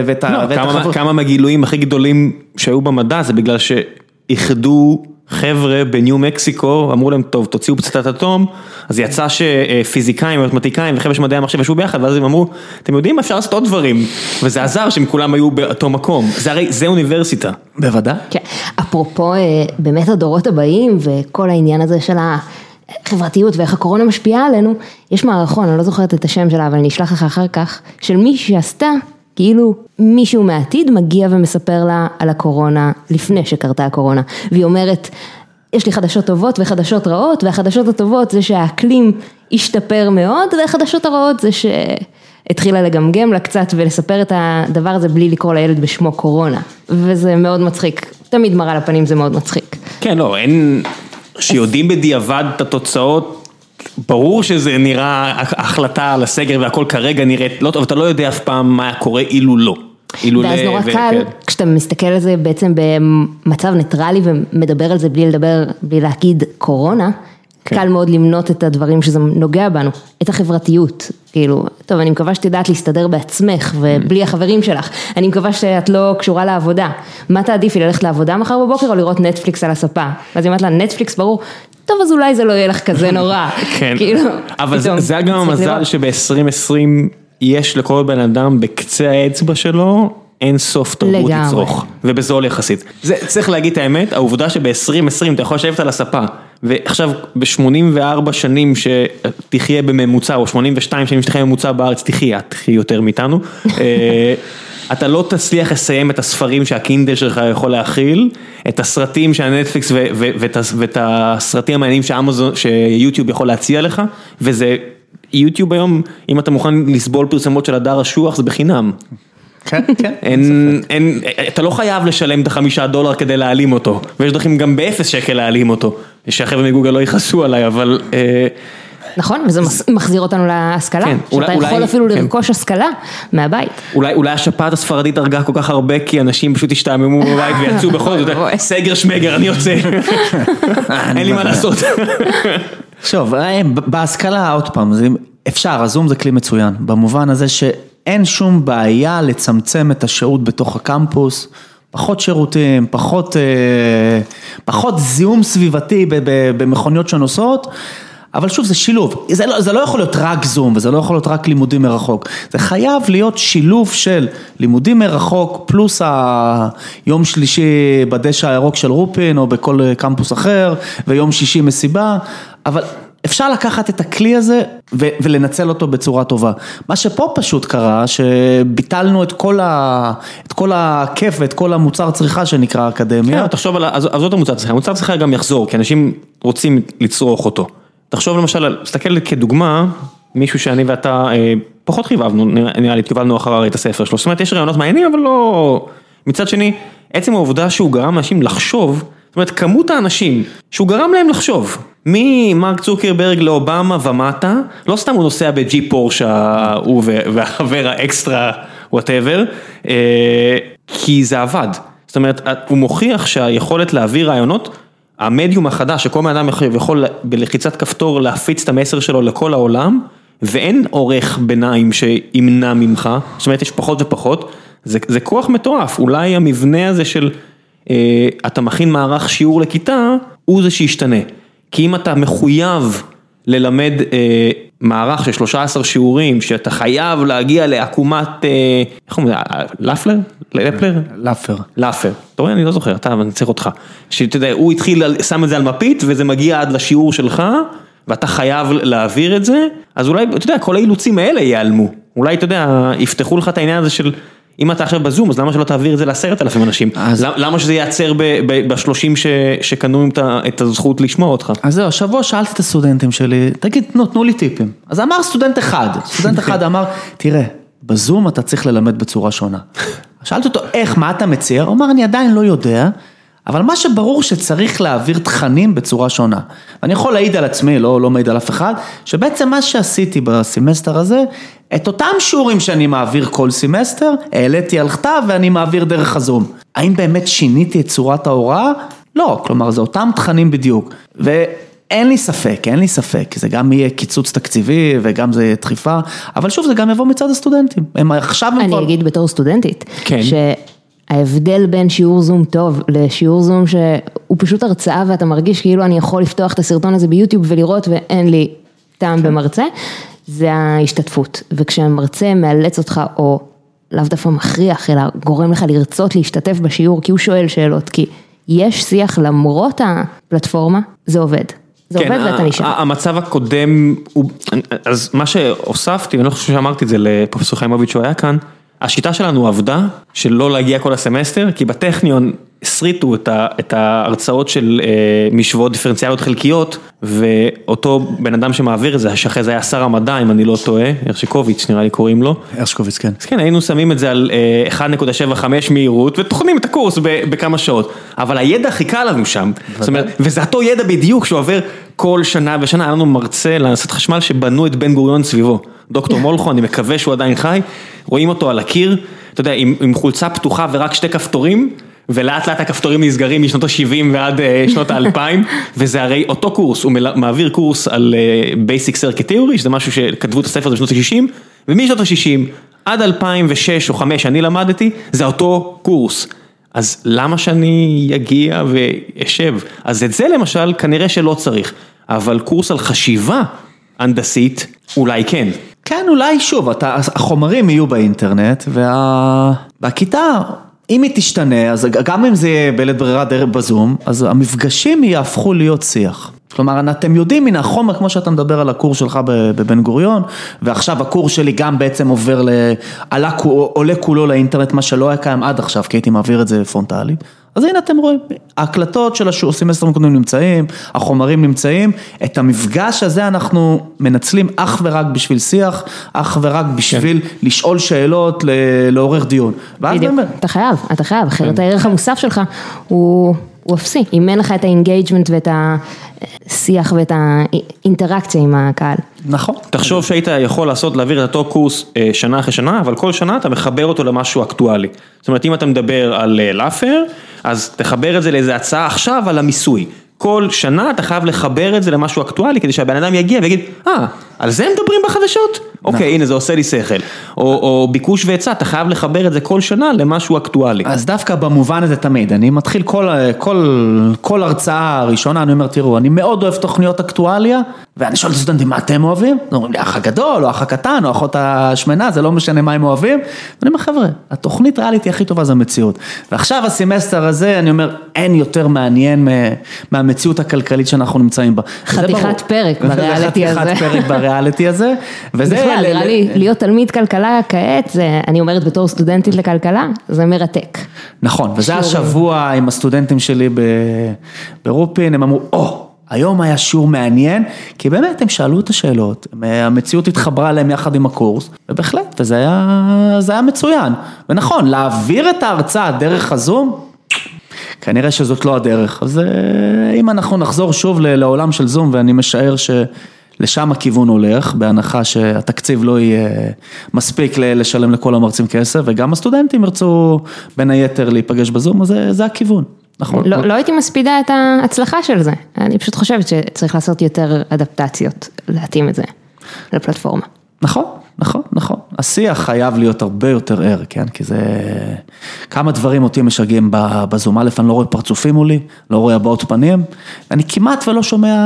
ואת. לא, ואת כמה, החברות. כמה מהגילויים הכי גדולים שהיו במדע זה בגלל שאיחדו חבר'ה בניו מקסיקו, אמרו להם טוב תוציאו פצצת אטום, אז יצא שפיזיקאים ומתמטיקאים וחבר'ה של מדעי המחשב ישבו ביחד ואז הם אמרו, אתם יודעים אפשר לעשות עוד דברים, וזה עזר שהם כולם היו באותו מקום, זה הרי, זה אוניברסיטה. בוודאי. כן, אפרופו אה, באמת הדורות הבאים וכל העניין הזה של החברתיות ואיך הקורונה משפיעה עלינו, יש מערכון, אני לא זוכרת את השם שלה, אבל אני אשלח לך אחר כך, של מישהי שעשתה, כאילו מישהו מהעתיד מגיע ומספר לה על הקורונה לפני שקרתה הקורונה, והיא אומרת, יש לי חדשות טובות וחדשות רעות, והחדשות הטובות זה שהאקלים השתפר מאוד, והחדשות הרעות זה ש... התחילה לגמגם לה קצת ולספר את הדבר הזה בלי לקרוא לילד בשמו קורונה, וזה מאוד מצחיק, תמיד מראה לפנים זה מאוד מצחיק. כן, לא, אין, שיודעים בדיעבד את התוצאות, ברור שזה נראה, החלטה על הסגר והכל כרגע נראית לא טוב, אתה לא יודע אף פעם מה קורה אילו לא. אילולא ואז נורא ו- קל, כן. כשאתה מסתכל על זה בעצם במצב ניטרלי ומדבר על זה בלי לדבר, בלי להגיד קורונה, כן. קל מאוד למנות את הדברים שזה נוגע בנו, את החברתיות, כאילו, טוב אני מקווה שאת יודעת להסתדר בעצמך ובלי החברים שלך, אני מקווה שאת לא קשורה לעבודה, מה תעדיפי ללכת לעבודה מחר בבוקר או לראות נטפליקס על הספה, ואז היא אומרת לה נטפליקס ברור, טוב אז אולי זה לא יהיה לך כזה נורא, כן, כאילו, אבל זה- פתאום, זה גם צריך המזל לראות. שב-2020 יש לכל בן אדם בקצה האצבע שלו אין סוף תרבות לגמרי. לצרוך, ובזול יחסית. זה צריך להגיד את האמת, העובדה שב-2020 אתה יכול לשבת על הספה, ועכשיו ב-84 שנים שתחיה בממוצע, או 82 שנים שתחיה בממוצע בארץ, תחיה, תחיה יותר מאיתנו, אה, אתה לא תצליח לסיים את הספרים שהקינדל שלך יכול להכיל, את הסרטים שהנטפליקס ואת הסרטים המעניינים שאמזון, שיוטיוב יכול להציע לך, וזה, יוטיוב היום, אם אתה מוכן לסבול פרסומות של הדר אשוח, זה בחינם. כן, כן. אין, אין, אתה לא חייב לשלם את החמישה דולר כדי להעלים אותו, ויש דרכים גם באפס שקל להעלים אותו, שהחבר'ה מגוגל לא יכעסו עליי, אבל אה, נכון, וזה מחזיר אותנו להשכלה, כן, שאתה אולי- יכול אולי- אפילו כן. לרכוש השכלה מהבית. אולי, אולי השפעת הספרדית הרגה כל כך הרבה, כי אנשים פשוט השתעממו בבית ויצאו בכל זאת. סגר שמגר, אני יוצא, אין לי מה לעשות. שוב, אה, בהשכלה, עוד פעם, אפשר, הזום זה כלי מצוין, במובן הזה שאין שום בעיה לצמצם את השהות בתוך הקמפוס, פחות שירותים, פחות, אה, פחות זיהום סביבתי במכוניות שנוסעות, אבל שוב, זה שילוב, זה לא, זה לא יכול להיות רק זום וזה לא יכול להיות רק לימודים מרחוק, זה חייב להיות שילוב של לימודים מרחוק פלוס היום שלישי בדשא הירוק של רופין או בכל קמפוס אחר ויום שישי מסיבה, אבל אפשר לקחת את הכלי הזה ולנצל אותו בצורה טובה. מה שפה פשוט קרה, שביטלנו את כל, ה- את כל הכיף ואת כל המוצר צריכה שנקרא אקדמיה. כן, תחשוב על, עזוב את המוצר צריכה, המוצר צריכה גם יחזור, כי אנשים רוצים לצרוך אותו. תחשוב למשל, תסתכל כדוגמה, מישהו שאני ואתה אה, פחות חיבבנו, נראה לי, קיבלנו אחריו את הספר שלו, זאת אומרת יש רעיונות מעניינים אבל לא... מצד שני, עצם העובדה שהוא גרם לאנשים לחשוב, זאת אומרת כמות האנשים שהוא גרם להם לחשוב, ממרק צוקרברג לאובמה ומטה, לא סתם הוא נוסע בג'י פורשה, הוא והחבר האקסטרה וואטאבר, אה, כי זה עבד, זאת אומרת הוא מוכיח שהיכולת להעביר רעיונות המדיום החדש שכל בן אדם יכול בלחיצת כפתור להפיץ את המסר שלו לכל העולם ואין עורך ביניים שימנע ממך, זאת אומרת יש פחות ופחות, זה, זה כוח מטורף, אולי המבנה הזה של אה, אתה מכין מערך שיעור לכיתה, הוא זה שישתנה, כי אם אתה מחויב ללמד אה, מערך של 13 שיעורים, שאתה חייב להגיע לעקומת, אה, איך אומרים, לפלר? לפלר? לפר. לפר, אתה רואה, אני לא זוכר, אתה, אני צריך אותך. שאתה יודע, הוא התחיל, שם את זה על מפית וזה מגיע עד לשיעור שלך, ואתה חייב להעביר את זה, אז אולי, אתה יודע, כל האילוצים האלה ייעלמו. אולי, אתה יודע, יפתחו לך את העניין הזה של... אם אתה עכשיו בזום, אז למה שלא תעביר את זה לעשרת אלפים אנשים? אז... למה שזה ייעצר בשלושים שקנו את הזכות לשמוע אותך? אז זהו, השבוע שאלתי את הסטודנטים שלי, תגיד, תנו, תנו לי טיפים. אז אמר סטודנט אחד, סטודנט אחד אמר, תראה, בזום אתה צריך ללמד בצורה שונה. שאלתי אותו, איך, מה אתה מציע? הוא אמר, אני עדיין לא יודע. אבל מה שברור שצריך להעביר תכנים בצורה שונה. ואני יכול להעיד על עצמי, לא, לא מעיד על אף אחד, שבעצם מה שעשיתי בסמסטר הזה, את אותם שיעורים שאני מעביר כל סמסטר, העליתי על כתב ואני מעביר דרך הזום. האם באמת שיניתי את צורת ההוראה? לא, כלומר זה אותם תכנים בדיוק. ואין לי ספק, אין לי ספק, זה גם יהיה קיצוץ תקציבי וגם זה יהיה דחיפה, אבל שוב זה גם יבוא מצד הסטודנטים. הם עכשיו הם אני כבר... אגיד בתור סטודנטית, כן. ש... ההבדל בין שיעור זום טוב לשיעור זום שהוא פשוט הרצאה ואתה מרגיש כאילו אני יכול לפתוח את הסרטון הזה ביוטיוב ולראות ואין לי טעם במרצה, זה ההשתתפות. וכשהמרצה מאלץ אותך או לאו דווקא מכריח אלא גורם לך לרצות להשתתף בשיעור כי הוא שואל שאלות, כי יש שיח למרות הפלטפורמה, זה עובד. זה כן, עובד ואתה נשאר. המצב הקודם, הוא, אז מה שהוספתי, ואני לא חושב שאמרתי את זה לפרופסור חיימוביץ' שהוא היה כאן, השיטה שלנו עבדה, של לא להגיע כל הסמסטר, כי בטכניון הסריטו את ההרצאות של משוואות דיפרנציאליות חלקיות, ואותו בן אדם שמעביר את זה, שאחרי זה היה שר המדע, אם אני לא טועה, הרשקוביץ' נראה לי קוראים לו. הרשקוביץ, כן. אז כן, היינו שמים את זה על 1.75 מהירות, וטוחנים את הקורס בכמה שעות, אבל הידע חיכה לנו שם, זאת אומרת, וזה אותו ידע בדיוק שעובר כל שנה ושנה, היה לנו מרצה להנדסת חשמל שבנו את בן גוריון סביבו. דוקטור מולכו, אני מקווה שהוא עדיין חי, רואים אותו על הקיר, אתה יודע, עם, עם חולצה פתוחה ורק שתי כפתורים, ולאט לאט הכפתורים נסגרים משנות ה-70 ועד uh, שנות ה-2000, וזה הרי אותו קורס, הוא מעביר קורס על uh, Basic Circuit Theory, שזה משהו שכתבו את הספר הזה בשנות ה-60, ומשנות ה-60 עד 2006 או 2005 שאני למדתי, זה אותו קורס. אז למה שאני אגיע ואשב? אז את זה למשל כנראה שלא צריך, אבל קורס על חשיבה הנדסית, אולי כן. כן, אולי שוב, אתה, החומרים יהיו באינטרנט, וה... והכיתה, אם היא תשתנה, אז גם אם זה יהיה בלית ברירה דרך בזום, אז המפגשים יהפכו להיות שיח. כלומר, אתם יודעים, הנה החומר, כמו שאתה מדבר על הקורס שלך בבן גוריון, ועכשיו הקורס שלי גם בעצם עובר, ל... עלה, עולה כולו לאינטרנט, מה שלא היה קיים עד עכשיו, כי הייתי מעביר את זה פרונטלי. אז הנה אתם רואים, ההקלטות של הסמסטרים הקודמים נמצאים, החומרים נמצאים, את המפגש הזה אנחנו מנצלים אך ורק בשביל שיח, אך ורק בשביל כן. לשאול שאלות, לעורך דיון. בדיוק, אתה חייב, אתה חייב, אחרת כן. הערך המוסף שלך הוא... הוא אפסי, אם אין לך את ה engagement ואת השיח ואת האינטראקציה עם הקהל. נכון. תחשוב שהיית יכול לעשות, להעביר את אותו קורס שנה אחרי שנה, אבל כל שנה אתה מחבר אותו למשהו אקטואלי. זאת אומרת, אם אתה מדבר על לאפר, אז תחבר את זה לאיזה הצעה עכשיו על המיסוי. כל שנה אתה חייב לחבר את זה למשהו אקטואלי, כדי שהבן אדם יגיע ויגיד, אה, על זה הם מדברים בחדשות? אוקיי, הנה זה עושה לי שכל. או ביקוש והיצע, אתה חייב לחבר את זה כל שנה למשהו אקטואלי. אז דווקא במובן הזה תמיד, אני מתחיל כל הרצאה ראשונה, אני אומר, תראו, אני מאוד אוהב תוכניות אקטואליה, ואני שואל את הסטודנטים, מה אתם אוהבים? אז אומרים לי, האח הגדול, או האח הקטן, או האחות השמנה, זה לא משנה מה הם אוהבים. ואני אומר, חבר'ה, התוכנית ריאליטי הכי טובה זה המציאות. ועכשיו הסמסטר הזה, אני אומר, אין יותר מעניין מהמציאות הכלכלית שאנחנו נמצאים בה. חתיכת פרק בריאליטי הזה. חתיכת פרק בריאליטי הזה. וזה... בכלל, נראה לי, להיות תלמיד כלכלה כעת, זה, אני אומרת בתור סטודנטית לכלכלה, זה מרתק. נכון, וזה השבוע עם הסטודנטים שלי ברופין, הם אמרו, או, היום היה שיעור מעניין, כי באמת הם שאלו את השאלות, המציאות התחברה להם יחד עם הקורס, ובהחלט, וזה היה, היה מצוין. ונכון, להעביר את ההרצאה דרך הזום, כנראה שזאת לא הדרך. אז אם אנחנו נחזור שוב לעולם של זום, ואני משער ש... לשם הכיוון הולך, בהנחה שהתקציב לא יהיה מספיק לשלם לכל המרצים כסף, וגם הסטודנטים ירצו בין היתר להיפגש בזום, אז זה, זה הכיוון. נכון. לא, לא הייתי מספידה את ההצלחה של זה, אני פשוט חושבת שצריך לעשות יותר אדפטציות, להתאים את זה לפלטפורמה. נכון, נכון, נכון. השיח חייב להיות הרבה יותר ער, כן? כי זה... כמה דברים אותי משגעים בזום. א', אני לא רואה פרצופים מולי, לא רואה הבעות פנים, אני כמעט ולא שומע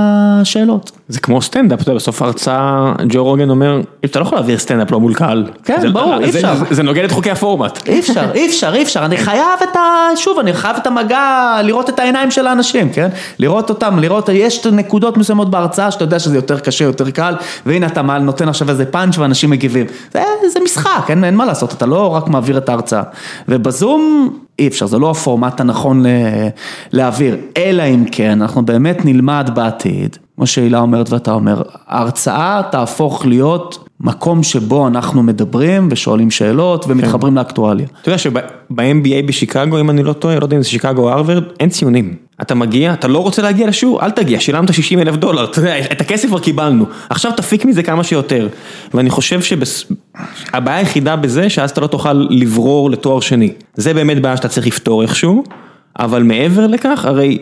שאלות. זה כמו סטנדאפ, אתה יודע, בסוף ההרצאה, ג'ו רוגן אומר, אתה לא יכול להעביר סטנדאפ לא מול קהל. כן, זה, ברור, אי אפשר. זה, זה נוגד את חוקי הפורמט. אי אפשר, אי אפשר, אי אפשר, אני חייב את ה... שוב, אני חייב את המגע, לראות את העיניים של האנשים, כן? לראות אותם, לראות, יש נקודות מסוימות בהרצאה שאתה יודע שזה יותר קשה, יותר קל, והנה אתה נותן עכשיו איזה פאנץ' ואנשים מגיבים. זה, זה משחק, אין, אין מה לעשות, אתה לא רק מעביר את ההרצאה. ובזום אי אפשר, זה לא הפורמט הנכון להעביר, אלא אם כן, אנחנו באמת נלמד בעתיד, כמו שהילה אומרת ואתה אומר, ההרצאה תהפוך להיות מקום שבו אנחנו מדברים ושואלים שאלות ומתחברים כן. לאקטואליה. אתה יודע שב-MBA בשיקגו, אם אני לא טועה, לא יודע אם זה שיקגו או הרווארד, אין ציונים. אתה מגיע, אתה לא רוצה להגיע לשיעור, אל תגיע, שילמת 60 אלף דולר, אתה יודע, את הכסף כבר קיבלנו, עכשיו תפיק מזה כמה שיותר. ואני חושב שהבעיה היחידה בזה, שאז אתה לא תוכל לברור לתואר שני. זה באמת בעיה שאתה צריך לפתור איכשהו. אבל מעבר לכך, הרי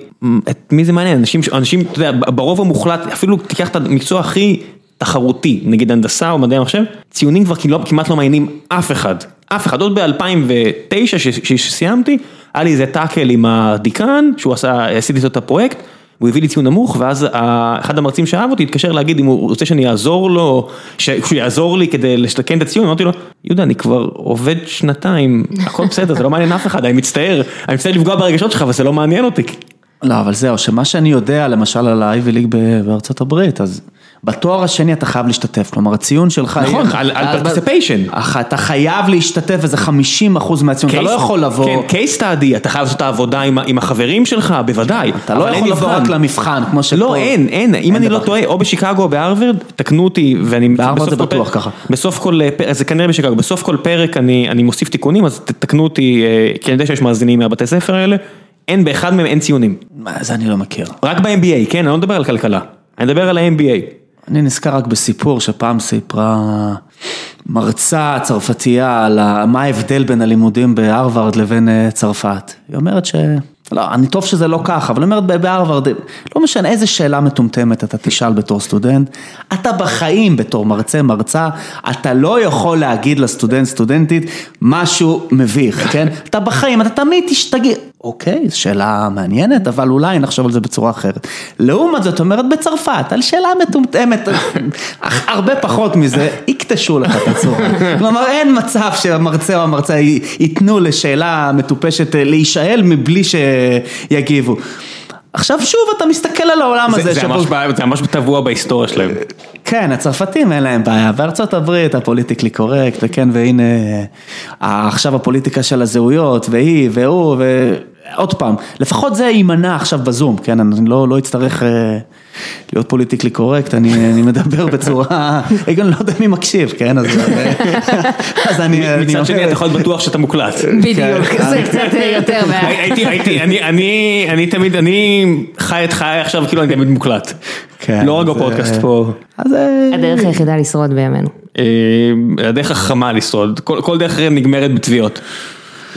את מי זה מעניין, אנשים, אנשים, אתה יודע, ברוב המוחלט, אפילו תיקח את המקצוע הכי תחרותי, נגיד הנדסה או מדעי המחשב, ציונים כבר כמעט לא מעניינים אף אחד, אף אחד, עוד ב-2009 כשסיימתי, היה לי איזה טאקל עם הדיקן, שהוא עשה, עשיתי איתו את הפרויקט, הוא הביא לי ציון נמוך, ואז אחד המרצים שאהב אותי התקשר להגיד אם הוא רוצה שאני אעזור לו, שהוא יעזור לי כדי לשתקן את הציון, אמרתי לו, יהודה, אני כבר עובד שנתיים, הכל בסדר, זה לא מעניין אף אחד, אני מצטער, אני מצטער לפגוע ברגשות שלך, אבל זה לא מעניין אותי. לא, אבל זהו, שמה שאני יודע, למשל על ה-Ivy League בארצות הברית, אז בתואר השני אתה חייב להשתתף, כלומר הציון שלך... נכון, על participation. אתה חייב להשתתף איזה 50 אחוז מהציון, אתה לא יכול לבוא... כן, case study, אתה חייב לעשות את העבודה עם החברים שלך, בוודאי. אתה לא יכול לבוא רק למבחן, כמו שפה... לא, אין, אין, אם אני לא טועה, או בשיקגו או בהרווארד, תקנו אותי, ואני... בהרווארד זה בטוח ככה. בסוף כל פרק, זה כנראה בשיקגו, בסוף כל פרק אני מוסיף תיקונים, אז תקנו אותי, כי אני יודע שיש מאזינים מהבתי ספר האלה. אין, באחד מהם אין ציונים. מה, זה אני לא מכיר. רק ב-MBA, כן, אני לא מדבר על כלכלה. אני מדבר על ה-MBA. אני נזכר רק בסיפור שפעם סיפרה מרצה צרפתייה על מה ההבדל בין הלימודים בהרווארד לבין אה, צרפת. היא אומרת ש... לא, אני טוב שזה לא ככה, אבל היא אומרת בהרווארד, לא משנה איזה שאלה מטומטמת אתה תשאל בתור סטודנט, אתה בחיים בתור מרצה, מרצה, אתה לא יכול להגיד לסטודנט, סטודנטית, משהו מביך, כן? אתה בחיים, אתה תמיד תשתגע. אוקיי, זו שאלה מעניינת, אבל אולי נחשוב על זה בצורה אחרת. לעומת זאת אומרת בצרפת, על שאלה מטומטמת, הרבה פחות מזה, יקטשו לך את הצורה. כלומר, אין מצב שהמרצה או המרצה ייתנו לשאלה מטופשת להישאל מבלי שיגיבו. עכשיו שוב אתה מסתכל על העולם זה, הזה. זה, שבו... ממש, זה ממש טבוע בהיסטוריה שלהם. כן, הצרפתים אין להם בעיה, בארצות הברית ה politically correct, וכן, והנה, עכשיו הפוליטיקה של הזהויות, והיא, והוא, ועוד פעם, לפחות זה יימנע עכשיו בזום, כן, אני לא, לא אצטרך אה, להיות politically correct, אני, אני מדבר בצורה, אני לא יודע מי מקשיב, כן, אז, אז אני... מצד שני אתה יכול להיות בטוח שאתה מוקלט. בדיוק, כן. זה קצת יותר בעיה. הייתי, הייתי, אני, אני, אני תמיד, אני חי את חיי עכשיו כאילו אני תמיד מוקלט. כן, לא רק בפודקאסט פה. הדרך היחידה לשרוד בימינו. אה, הדרך החכמה לשרוד, כל דרך נגמרת בתביעות.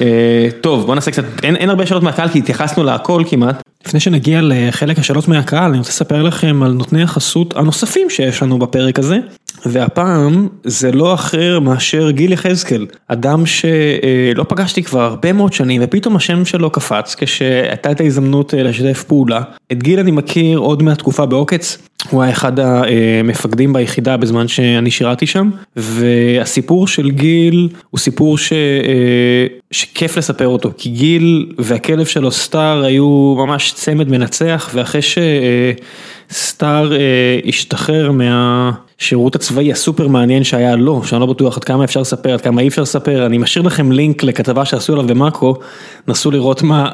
אה, טוב, בוא נעשה קצת, אין, אין הרבה שאלות מהקהל כי התייחסנו להכל כמעט. לפני שנגיע לחלק השאלות מהקהל, אני רוצה לספר לכם על נותני החסות הנוספים שיש לנו בפרק הזה. והפעם זה לא אחר מאשר גיל יחזקאל, אדם שלא פגשתי כבר הרבה מאוד שנים ופתאום השם שלו קפץ כשהייתה את ההזדמנות אה, לשתף פעולה. את גיל אני מכיר עוד מהתקופה בעוקץ, הוא היה אחד המפקדים ביחידה בזמן שאני שירתי שם, והסיפור של גיל הוא סיפור ש... אה, שכיף לספר אותו, כי גיל והכלב שלו סטאר היו ממש צמד מנצח, ואחרי שסטאר אה, השתחרר מהשירות הצבאי הסופר מעניין שהיה לו, שאני לא בטוח עד כמה אפשר לספר, עד כמה אי אפשר לספר, אני משאיר לכם לינק לכתבה שעשו עליו במאקרו, נסו לראות מה,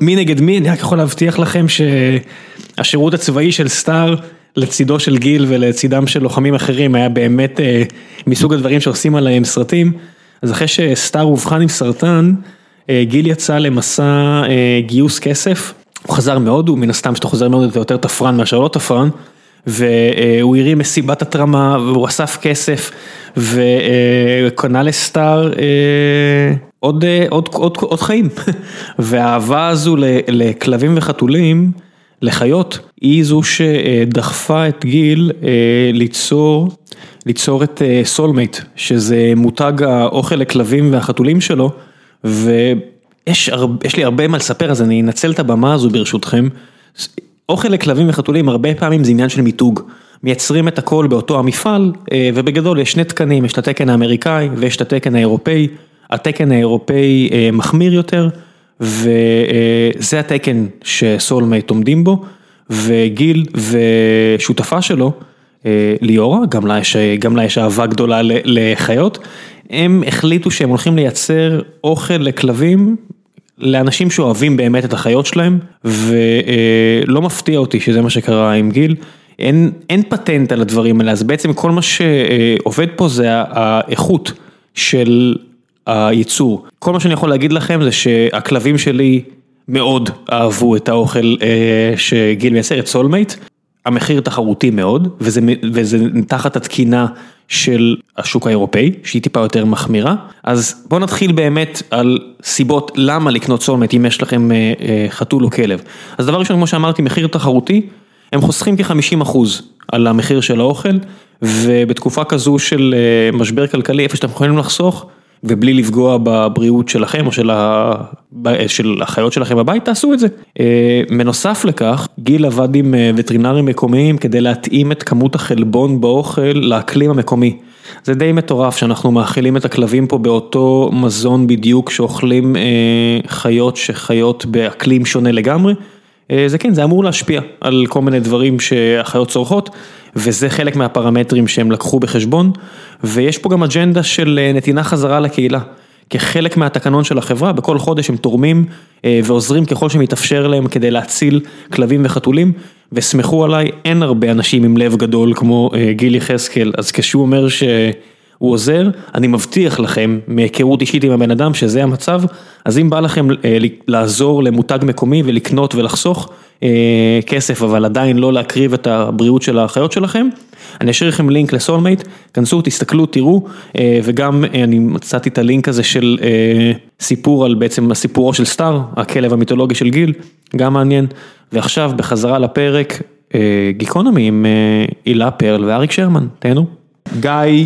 מי נגד מי, אני רק יכול להבטיח לכם שהשירות הצבאי של סטאר, לצידו של גיל ולצידם של לוחמים אחרים היה באמת אה, מסוג הדברים שעושים עליהם סרטים, אז אחרי שסטאר אובחן עם סרטן, אה, גיל יצא למסע אה, גיוס כסף, הוא חזר מהודו, מן הסתם שאתה חוזר מהודו אתה יותר תפרן מאשר לא תפרן, והוא הרים מסיבת התרמה והוא אסף כסף וקנה לסטאר עוד, עוד, עוד, עוד חיים, והאהבה הזו לכלבים וחתולים, לחיות, היא זו שדחפה את גיל ליצור, ליצור את סולמייט, שזה מותג האוכל לכלבים והחתולים שלו, ויש לי הרבה מה לספר אז אני אנצל את הבמה הזו ברשותכם. אוכל לכלבים וחתולים הרבה פעמים זה עניין של מיתוג, מייצרים את הכל באותו המפעל ובגדול יש שני תקנים, יש את התקן האמריקאי ויש את התקן האירופאי, התקן האירופאי מחמיר יותר. וזה התקן שסולמייט עומדים בו, וגיל ושותפה שלו, ליאורה, גם לה יש, גם לה יש אהבה גדולה לחיות, הם החליטו שהם הולכים לייצר אוכל לכלבים, לאנשים שאוהבים באמת את החיות שלהם, ולא מפתיע אותי שזה מה שקרה עם גיל. אין, אין פטנט על הדברים האלה, אז בעצם כל מה שעובד פה זה האיכות של הייצור. כל מה שאני יכול להגיד לכם זה שהכלבים שלי מאוד אהבו את האוכל שגיל מייצר, את סולמייט. המחיר תחרותי מאוד, וזה, וזה תחת התקינה של השוק האירופאי, שהיא טיפה יותר מחמירה. אז בואו נתחיל באמת על סיבות למה לקנות סולמייט אם יש לכם חתול או כלב. אז דבר ראשון, כמו שאמרתי, מחיר תחרותי, הם חוסכים כ-50% על המחיר של האוכל, ובתקופה כזו של משבר כלכלי, איפה שאתם יכולים לחסוך, ובלי לפגוע בבריאות שלכם או של החיות שלכם בבית, תעשו את זה. בנוסף לכך, גיל עבד עם וטרינרים מקומיים כדי להתאים את כמות החלבון באוכל לאקלים המקומי. זה די מטורף שאנחנו מאכילים את הכלבים פה באותו מזון בדיוק שאוכלים חיות שחיות באקלים שונה לגמרי. זה כן, זה אמור להשפיע על כל מיני דברים שהחיות צורכות, וזה חלק מהפרמטרים שהם לקחו בחשבון, ויש פה גם אג'נדה של נתינה חזרה לקהילה. כחלק מהתקנון של החברה, בכל חודש הם תורמים ועוזרים ככל שמתאפשר להם כדי להציל כלבים וחתולים, וסמכו עליי, אין הרבה אנשים עם לב גדול כמו גיל יחזקאל, אז כשהוא אומר ש... הוא עוזר, אני מבטיח לכם מהיכרות אישית עם הבן אדם שזה המצב, אז אם בא לכם לעזור למותג מקומי ולקנות ולחסוך כסף אבל עדיין לא להקריב את הבריאות של החיות שלכם, אני אשאיר לכם לינק לסולמייט, כנסו, תסתכלו, תראו, וגם אני מצאתי את הלינק הזה של סיפור על בעצם הסיפורו של סטאר, הכלב המיתולוגי של גיל, גם מעניין, ועכשיו בחזרה לפרק גיקונומי עם הילה פרל ואריק שרמן, תהנו. גיא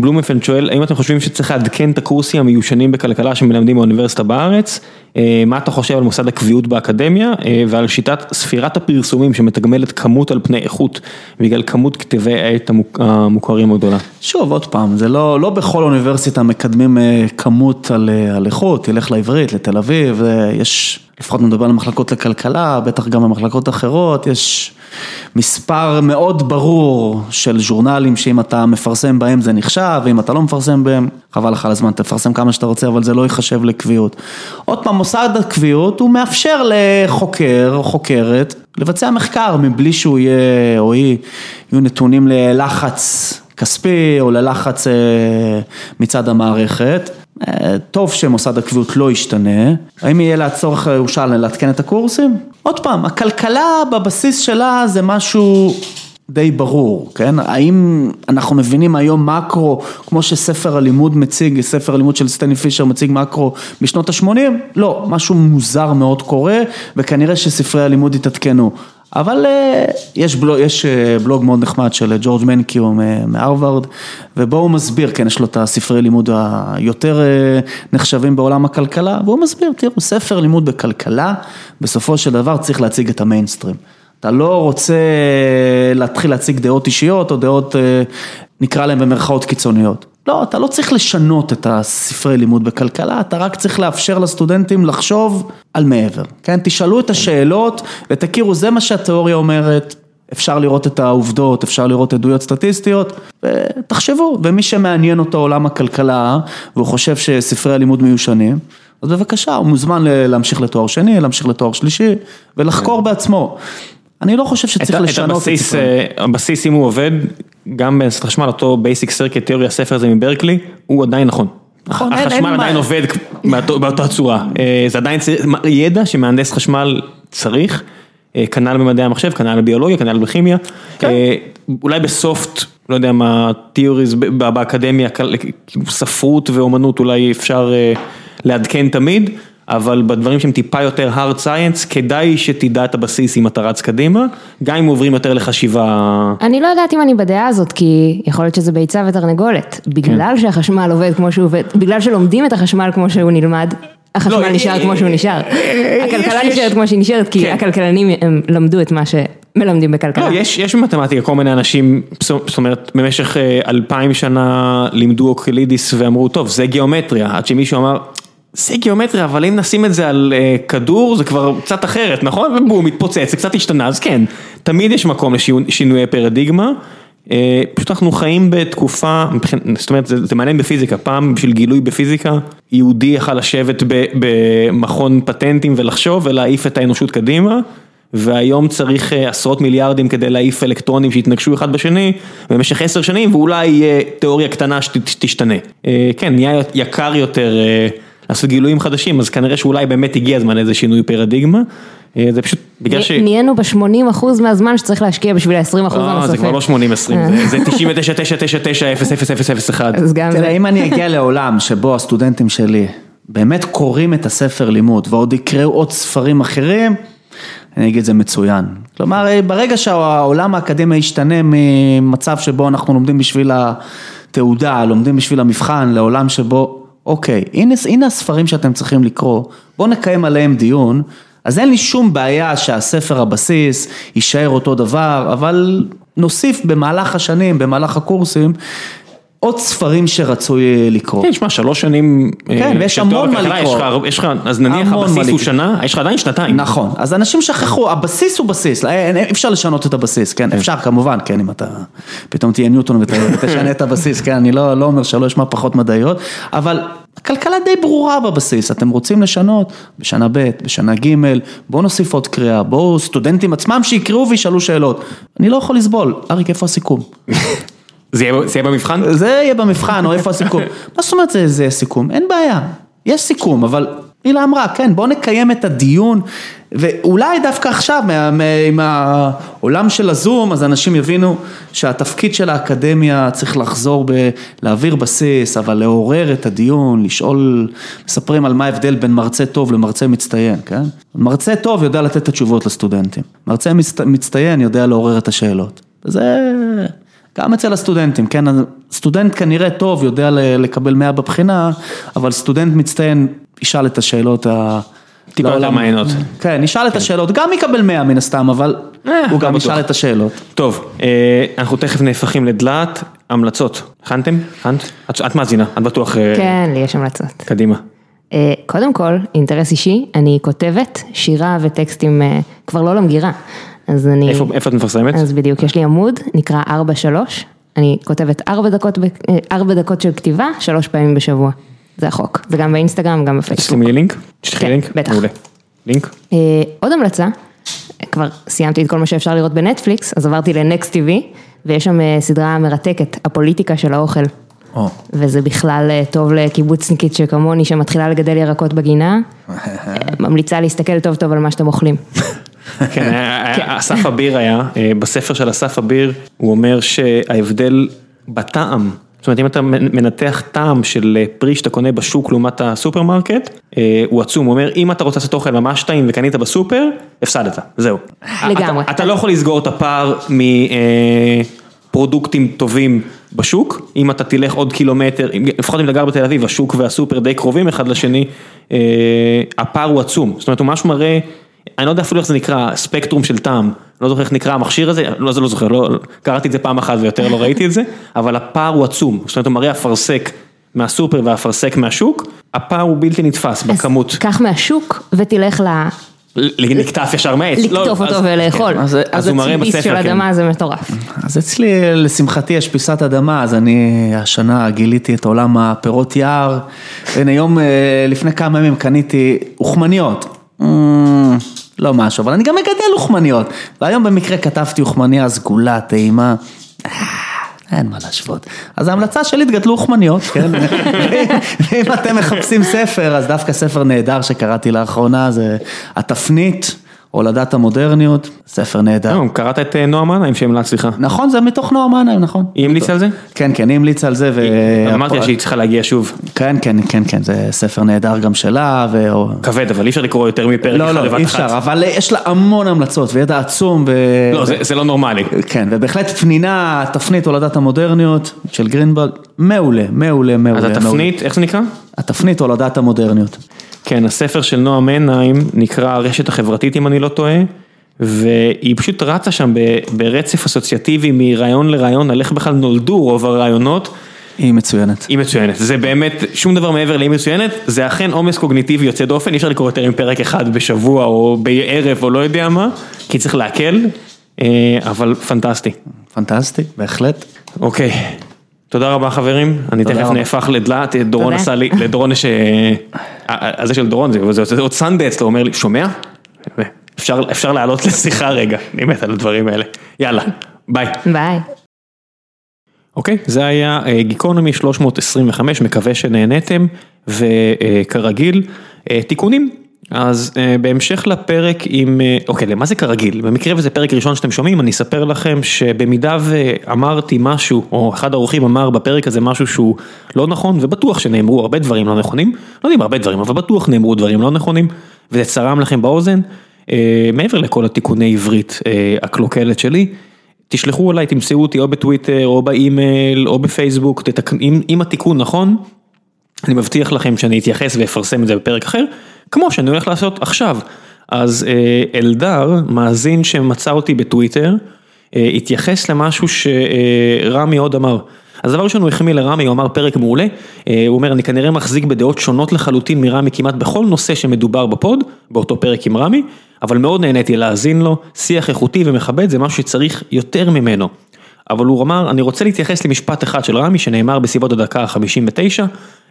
בלומפלד שואל, האם אתם חושבים שצריך לעדכן את הקורסים המיושנים בכלכלה שמלמדים באוניברסיטה בארץ? מה אתה חושב על מוסד הקביעות באקדמיה ועל שיטת ספירת הפרסומים שמתגמלת כמות על פני איכות בגלל כמות כתבי העת המוכרים הגדולה? שוב, עוד פעם, זה לא, לא בכל אוניברסיטה מקדמים כמות על, על איכות, תלך לעברית, לתל אביב, יש, לפחות נדבר על מחלקות לכלכלה, בטח גם במחלקות אחרות, יש מספר מאוד ברור של ז'ורנלים שאם אתה מפרסם בהם זה נחשב, ואם אתה לא מפרסם בהם, חבל לך על הזמן, תפרסם כמה שאתה רוצה, אבל זה לא ייחשב לקביעות. עוד פעם, מוסד הקביעות הוא מאפשר לחוקר או חוקרת לבצע מחקר מבלי שהוא יהיה או היא יהיו נתונים ללחץ כספי או ללחץ מצד המערכת. טוב שמוסד הקביעות לא ישתנה, האם יהיה לה צורך למשל לעדכן את הקורסים? עוד פעם, הכלכלה בבסיס שלה זה משהו די ברור, כן? האם אנחנו מבינים היום מקרו, כמו שספר הלימוד מציג, ספר הלימוד של סטני פישר מציג מקרו בשנות ה-80? לא, משהו מוזר מאוד קורה, וכנראה שספרי הלימוד יתעדכנו. אבל אה, יש בלוג, יש אה, בלוג מאוד נחמד של ג'ורג' מנקיו מהרווארד, ובו הוא מסביר, כן, יש לו את הספרי לימוד היותר אה, נחשבים בעולם הכלכלה, והוא מסביר, תראו, ספר לימוד בכלכלה, בסופו של דבר צריך להציג את המיינסטרים. אתה לא רוצה להתחיל להציג דעות אישיות או דעות, נקרא להם במרכאות קיצוניות. לא, אתה לא צריך לשנות את הספרי לימוד בכלכלה, אתה רק צריך לאפשר לסטודנטים לחשוב על מעבר, כן? תשאלו את השאלות ותכירו, זה מה שהתיאוריה אומרת, אפשר לראות את העובדות, אפשר לראות עדויות סטטיסטיות, ותחשבו, ומי שמעניין אותו עולם הכלכלה, והוא חושב שספרי הלימוד מיושנים, אז בבקשה, הוא מוזמן להמשיך לתואר שני, להמשיך לתואר שלישי, ולחקור. בעצמו. אני לא חושב שצריך את, לשנות את הבסיס, אה, הבסיס אם הוא עובד, גם בהנדסת חשמל, אותו basic circuit theory, הספר הזה מברקלי, הוא עדיין נכון. נכון, החשמל אין, עדיין אין עובד באותה צורה, אה, זה עדיין ידע שמהנדס חשמל צריך, אה, כנ"ל במדעי המחשב, כנ"ל בביולוגיה, כנ"ל בכימיה, כן. אולי בסופט, לא יודע מה, תיאוריז באקדמיה, ספרות ואומנות אולי אפשר לעדכן תמיד. אבל בדברים שהם טיפה יותר hard science, כדאי שתדע את הבסיס אם אתה רץ קדימה, גם אם עוברים יותר לחשיבה. אני לא יודעת אם אני בדעה הזאת, כי יכול להיות שזה ביצה ותרנגולת. בגלל כן. שהחשמל עובד כמו שהוא עובד, בגלל שלומדים את החשמל כמו שהוא נלמד, החשמל לא, נשאר אה, כמו שהוא נשאר. אה, הכלכלה נשארת כמו שהיא נשארת, כי כן. הכלכלנים הם למדו את מה ש... מלמדים בכלכלה. לא, יש, יש במתמטיקה כל מיני אנשים, זאת אומרת, במשך אה, אלפיים שנה לימדו אוקלידיס ואמרו, טוב, זה גיאומטריה, עד שמישהו אמר, זה גיאומטריה, אבל אם נשים את זה על uh, כדור זה כבר קצת אחרת, נכון? ובום, מתפוצץ, זה קצת השתנה, אז כן, תמיד יש מקום לשינויי פרדיגמה. Uh, פשוט אנחנו חיים בתקופה, זאת אומרת, זה, זה מעניין בפיזיקה, פעם בשביל גילוי בפיזיקה, יהודי יכל לשבת ב, במכון פטנטים ולחשוב ולהעיף את האנושות קדימה. והיום צריך uh, עשרות מיליארדים כדי להעיף אלקטרונים שיתנגשו אחד בשני במשך עשר שנים ואולי תיאוריה קטנה שתשתנה. כן, נהיה יקר יותר לעשות גילויים חדשים, אז כנראה שאולי באמת הגיע הזמן לאיזה שינוי פרדיגמה. אה, זה פשוט בגלל ש... נהיינו ב-80 אחוז מהזמן שצריך להשקיע בשביל ה-20 אחוז הנוספים. לא, זה כבר לא 80-20, זה 99, 9, 9, 9, 0, 0, 0, 0, 1. תראה, אם אני אגיע לעולם שבו הסטודנטים שלי באמת קוראים את הספר לימוד ועוד יקראו עוד ספרים אחרים, אני אגיד זה מצוין. כלומר, ברגע שהעולם האקדמי ישתנה ממצב שבו אנחנו לומדים בשביל התעודה, לומדים בשביל המבחן, לעולם שבו אוקיי, הנה, הנה הספרים שאתם צריכים לקרוא, בואו נקיים עליהם דיון, אז אין לי שום בעיה שהספר הבסיס יישאר אותו דבר, אבל נוסיף במהלך השנים, במהלך הקורסים, עוד ספרים שרצוי אה, לקרוא. כן, שמע, שלוש שנים. אה, כן, ויש המון מה לקרוא. יש לך, אז נניח הבסיס הוא שנה, יש לך עדיין שנתיים. נכון, אז אנשים שכחו, הבסיס הוא בסיס, אי אפשר לשנות את הבסיס, כן, אפשר כמובן, כן, אם אתה פתאום תהיה ניוטון ותשנה את הבסיס, כן, אני לא, לא אומר שלא אשמע פחות מדעיות, אבל הכלכלה די ברורה בבסיס, אתם רוצים לשנות בשנה ב', בשנה ג', בואו נוסיף עוד קריאה, בואו סטודנטים עצמם שיקראו וישאלו שאלות. אני לא יכול לסבול, אריק, איפה הסיכום? זה יהיה במבחן? זה יהיה במבחן, או איפה הסיכום. מה זאת אומרת זה יהיה סיכום? אין בעיה, יש סיכום, אבל הילה אמרה, כן, בואו נקיים את הדיון, ואולי דווקא עכשיו, עם העולם של הזום, אז אנשים יבינו שהתפקיד של האקדמיה צריך לחזור בלהעביר בסיס, אבל לעורר את הדיון, לשאול, מספרים על מה ההבדל בין מרצה טוב למרצה מצטיין, כן? מרצה טוב יודע לתת את התשובות לסטודנטים, מרצה מצטיין יודע לעורר את השאלות. וזה... גם אצל הסטודנטים, כן, סטודנט כנראה טוב יודע לקבל 100 בבחינה, אבל סטודנט מצטיין ישאל את השאלות ה... טיפה יותר מעיינות. כן, ישאל את כן. השאלות, גם יקבל 100 מן הסתם, אבל אה, הוא גם ישאל את השאלות. טוב, אה, אנחנו תכף נהפכים לדלת, המלצות. הכנתם? הכנת? את מאזינה, את בטוח... אה, כן, לי יש המלצות. קדימה. קודם כל, אינטרס אישי, אני כותבת שירה וטקסטים כבר לא למגירה. אז אני... איפה, איפה את מפרסמת? אז בדיוק, יש לי עמוד, נקרא 4-3, אני כותבת 4 דקות, 4 דקות של כתיבה, 3 פעמים בשבוע. זה החוק, זה גם באינסטגרם, גם בפייסבוק. תשלחי לי לינק? תשלחי כן, לינק? בטח. מעולה. לינק? אה, עוד המלצה, כבר סיימתי את כל מה שאפשר לראות בנטפליקס, אז עברתי לנקסט TV, ויש שם אה, סדרה מרתקת, הפוליטיקה של האוכל. Oh. וזה בכלל אה, טוב לקיבוצניקית שכמוני, שמתחילה לגדל ירקות בגינה, ממליצה להסתכל טוב טוב על מה שאתם אוכלים. כן, אסף אביר היה, בספר של אסף אביר, הוא אומר שההבדל בטעם זאת אומרת אם אתה מנתח טעם של אה, פרי שאתה קונה בשוק לעומת הסופרמרקט, אה, הוא עצום, הוא אומר אם אתה רוצה לעשות אוכל ממש טעים וקנית בסופר, הפסדת, זהו. לגמרי. אתה, לא יכול לסגור את הפער מפרודוקטים טובים בשוק, אם אתה תלך עוד קילומטר, לפחות אם אתה גר בתל אביב, השוק והסופר די קרובים אחד לשני, אה, הפער הוא עצום, זאת אומרת הוא ממש מראה, אני לא יודע אפילו איך זה נקרא, ספקטרום של טעם, לא זוכר איך נקרא המכשיר הזה, לא, זה לא זוכר, לא, קראתי את זה פעם אחת ויותר לא ראיתי את זה, אבל הפער הוא עצום, זאת אומרת הוא מראה אפרסק מהסופר והאפרסק מהשוק, הפער הוא בלתי נתפס בכמות, אז קח מהשוק ותלך ל... נקטף ישר מהעץ, לא, לקטוף אז- אותו ולאכול. אז- הוא מראה בספר, של כן. אדמה זה מטורף. אז אצלי, לשמחתי, יש פיסת אדמה, אז אני השנה גיליתי את עולם הפירות יער. הנה, יום אה, לפני כמה ימים קניתי אוכמניות. אמ, לא משהו, אבל אני גם מגדל אוכמניות. והיום במקרה כתבתי אוכמניה סגולה, טעימה. אה, אין מה להשוות. אז ההמלצה שלי, תגדלו אוכמניות, כן? ואם אתם מחפשים ספר, אז דווקא ספר נהדר שקראתי לאחרונה, זה התפנית, הולדת המודרניות, ספר נהדר. לא, קראת את אה, נועה מנהיים שהמלצת לך, נכון, זה מתוך נועם מנהיים, נכון. היא המליצה על זה? כן, כן, היא המליצה על זה. אמרתי לה שהיא צריכה להגיע שוב, כן, כן, כן, כן, זה ספר נהדר גם שלה, ו... כבד אבל אי אפשר לקרוא יותר מפרק לא, אחד לא, בבת אי. אפשר, אבל יש לה המון המלצות וידע עצום, ו... לא, זה זה לא נורמלי. כן, ובהחלט פנינה, תפנית הולדת המודרניות של גרינבלד, מעולה, מעולה, מעולה. אז. התפנית, איך זה נקרא? התפנית הולדת המודרניות. כן, הספר של נועה מנהיים נקרא הרשת החברתית אם אני לא טועה, והיא פשוט רצה שם ברצף אסוציאטיבי מרעיון לרעיון על איך בכלל נולדו רוב הרעיונות. היא מצוינת. היא מצוינת, זה באמת שום דבר מעבר לאי מצוינת, זה אכן עומס קוגניטיבי יוצא דופן, אי אפשר לקרוא יותר מפרק אחד בשבוע או בערב או לא יודע מה, כי צריך להקל, אה, אבל פנטסטי. פנטסטי, בהחלט. אוקיי, תודה רבה חברים, אני תכף. נהפך לדלת, דורון. עשה לי, לדורון יש, אה, אה, הזה של דורון, זה עוד סנדה אצלו, אומר לי, שומע? אפשר לעלות לשיחה רגע, אני מת על הדברים האלה, יאללה, ביי. ביי. אוקיי, זה היה אה, גיקונומי 325, מקווה שנהניתם, וכרגיל, אה, תיקונים. אז אה, בהמשך לפרק עם, אה, אוקיי, למה זה כרגיל? במקרה וזה פרק ראשון שאתם שומעים, אני אספר לכם שבמידה ואמרתי משהו, או אחד האורחים אמר בפרק הזה משהו שהוא לא נכון, ובטוח שנאמרו הרבה דברים לא נכונים, לא יודעים הרבה דברים, אבל בטוח נאמרו דברים לא נכונים, וזה צרם לכם באוזן, אה, מעבר לכל התיקוני עברית אה, הקלוקלת שלי. תשלחו אליי, תמצאו אותי או בטוויטר או באימייל או בפייסבוק, תתק... אם, אם התיקון נכון, אני מבטיח לכם שאני אתייחס ואפרסם את זה בפרק אחר, כמו שאני הולך לעשות עכשיו. אז אה, אלדר, מאזין שמצא אותי בטוויטר, אה, התייחס למשהו שרמי עוד אמר. אז דבר ראשון הוא החמיא לרמי, הוא אמר פרק מעולה, אה, הוא אומר אני כנראה מחזיק בדעות שונות לחלוטין מרמי כמעט בכל נושא שמדובר בפוד, באותו פרק עם רמי, אבל מאוד נהניתי להאזין לו, שיח איכותי ומכבד זה משהו שצריך יותר ממנו. אבל הוא אמר, אני רוצה להתייחס למשפט אחד של רמי שנאמר בסביבות הדקה ה-59,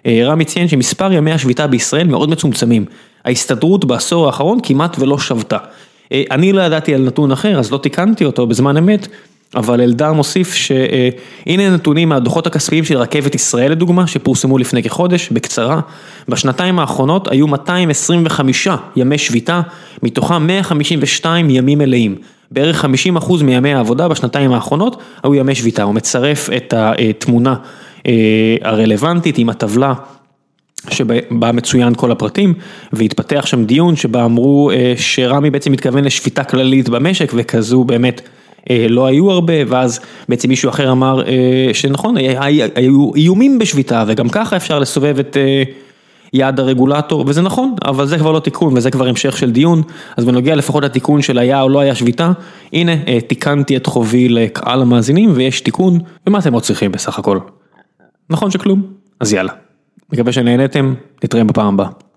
רמי ציין שמספר ימי השביתה בישראל מאוד מצומצמים, ההסתדרות בעשור האחרון כמעט ולא שבתה. אה, אני לא ידעתי על נתון אחר אז לא תיקנתי אותו בזמן אמת, אבל אלדר מוסיף שהנה נתונים מהדוחות הכספיים של רכבת ישראל לדוגמה, שפורסמו לפני כחודש, בקצרה, בשנתיים האחרונות היו 225 ימי שביתה, מתוכם 152 ימים מלאים. בערך 50% מימי העבודה בשנתיים האחרונות היו ימי שביתה, הוא מצרף את התמונה אה, הרלוונטית עם הטבלה שבה מצוין כל הפרטים והתפתח שם דיון שבה אמרו אה, שרמי בעצם מתכוון לשביתה כללית במשק וכזו באמת אה, לא היו הרבה ואז בעצם מישהו אחר אמר אה, שנכון היו איומים בשביתה וגם ככה אפשר לסובב את יעד הרגולטור וזה נכון אבל זה כבר לא תיקון וזה כבר המשך של דיון. אז בנוגע לפחות לתיקון של היה או לא היה שביתה הנה תיקנתי את חובי לקהל המאזינים ויש תיקון ומה אתם עוד צריכים בסך הכל? נכון שכלום? אז יאללה. מקווה שנהנתם, נתראה בפעם הבאה.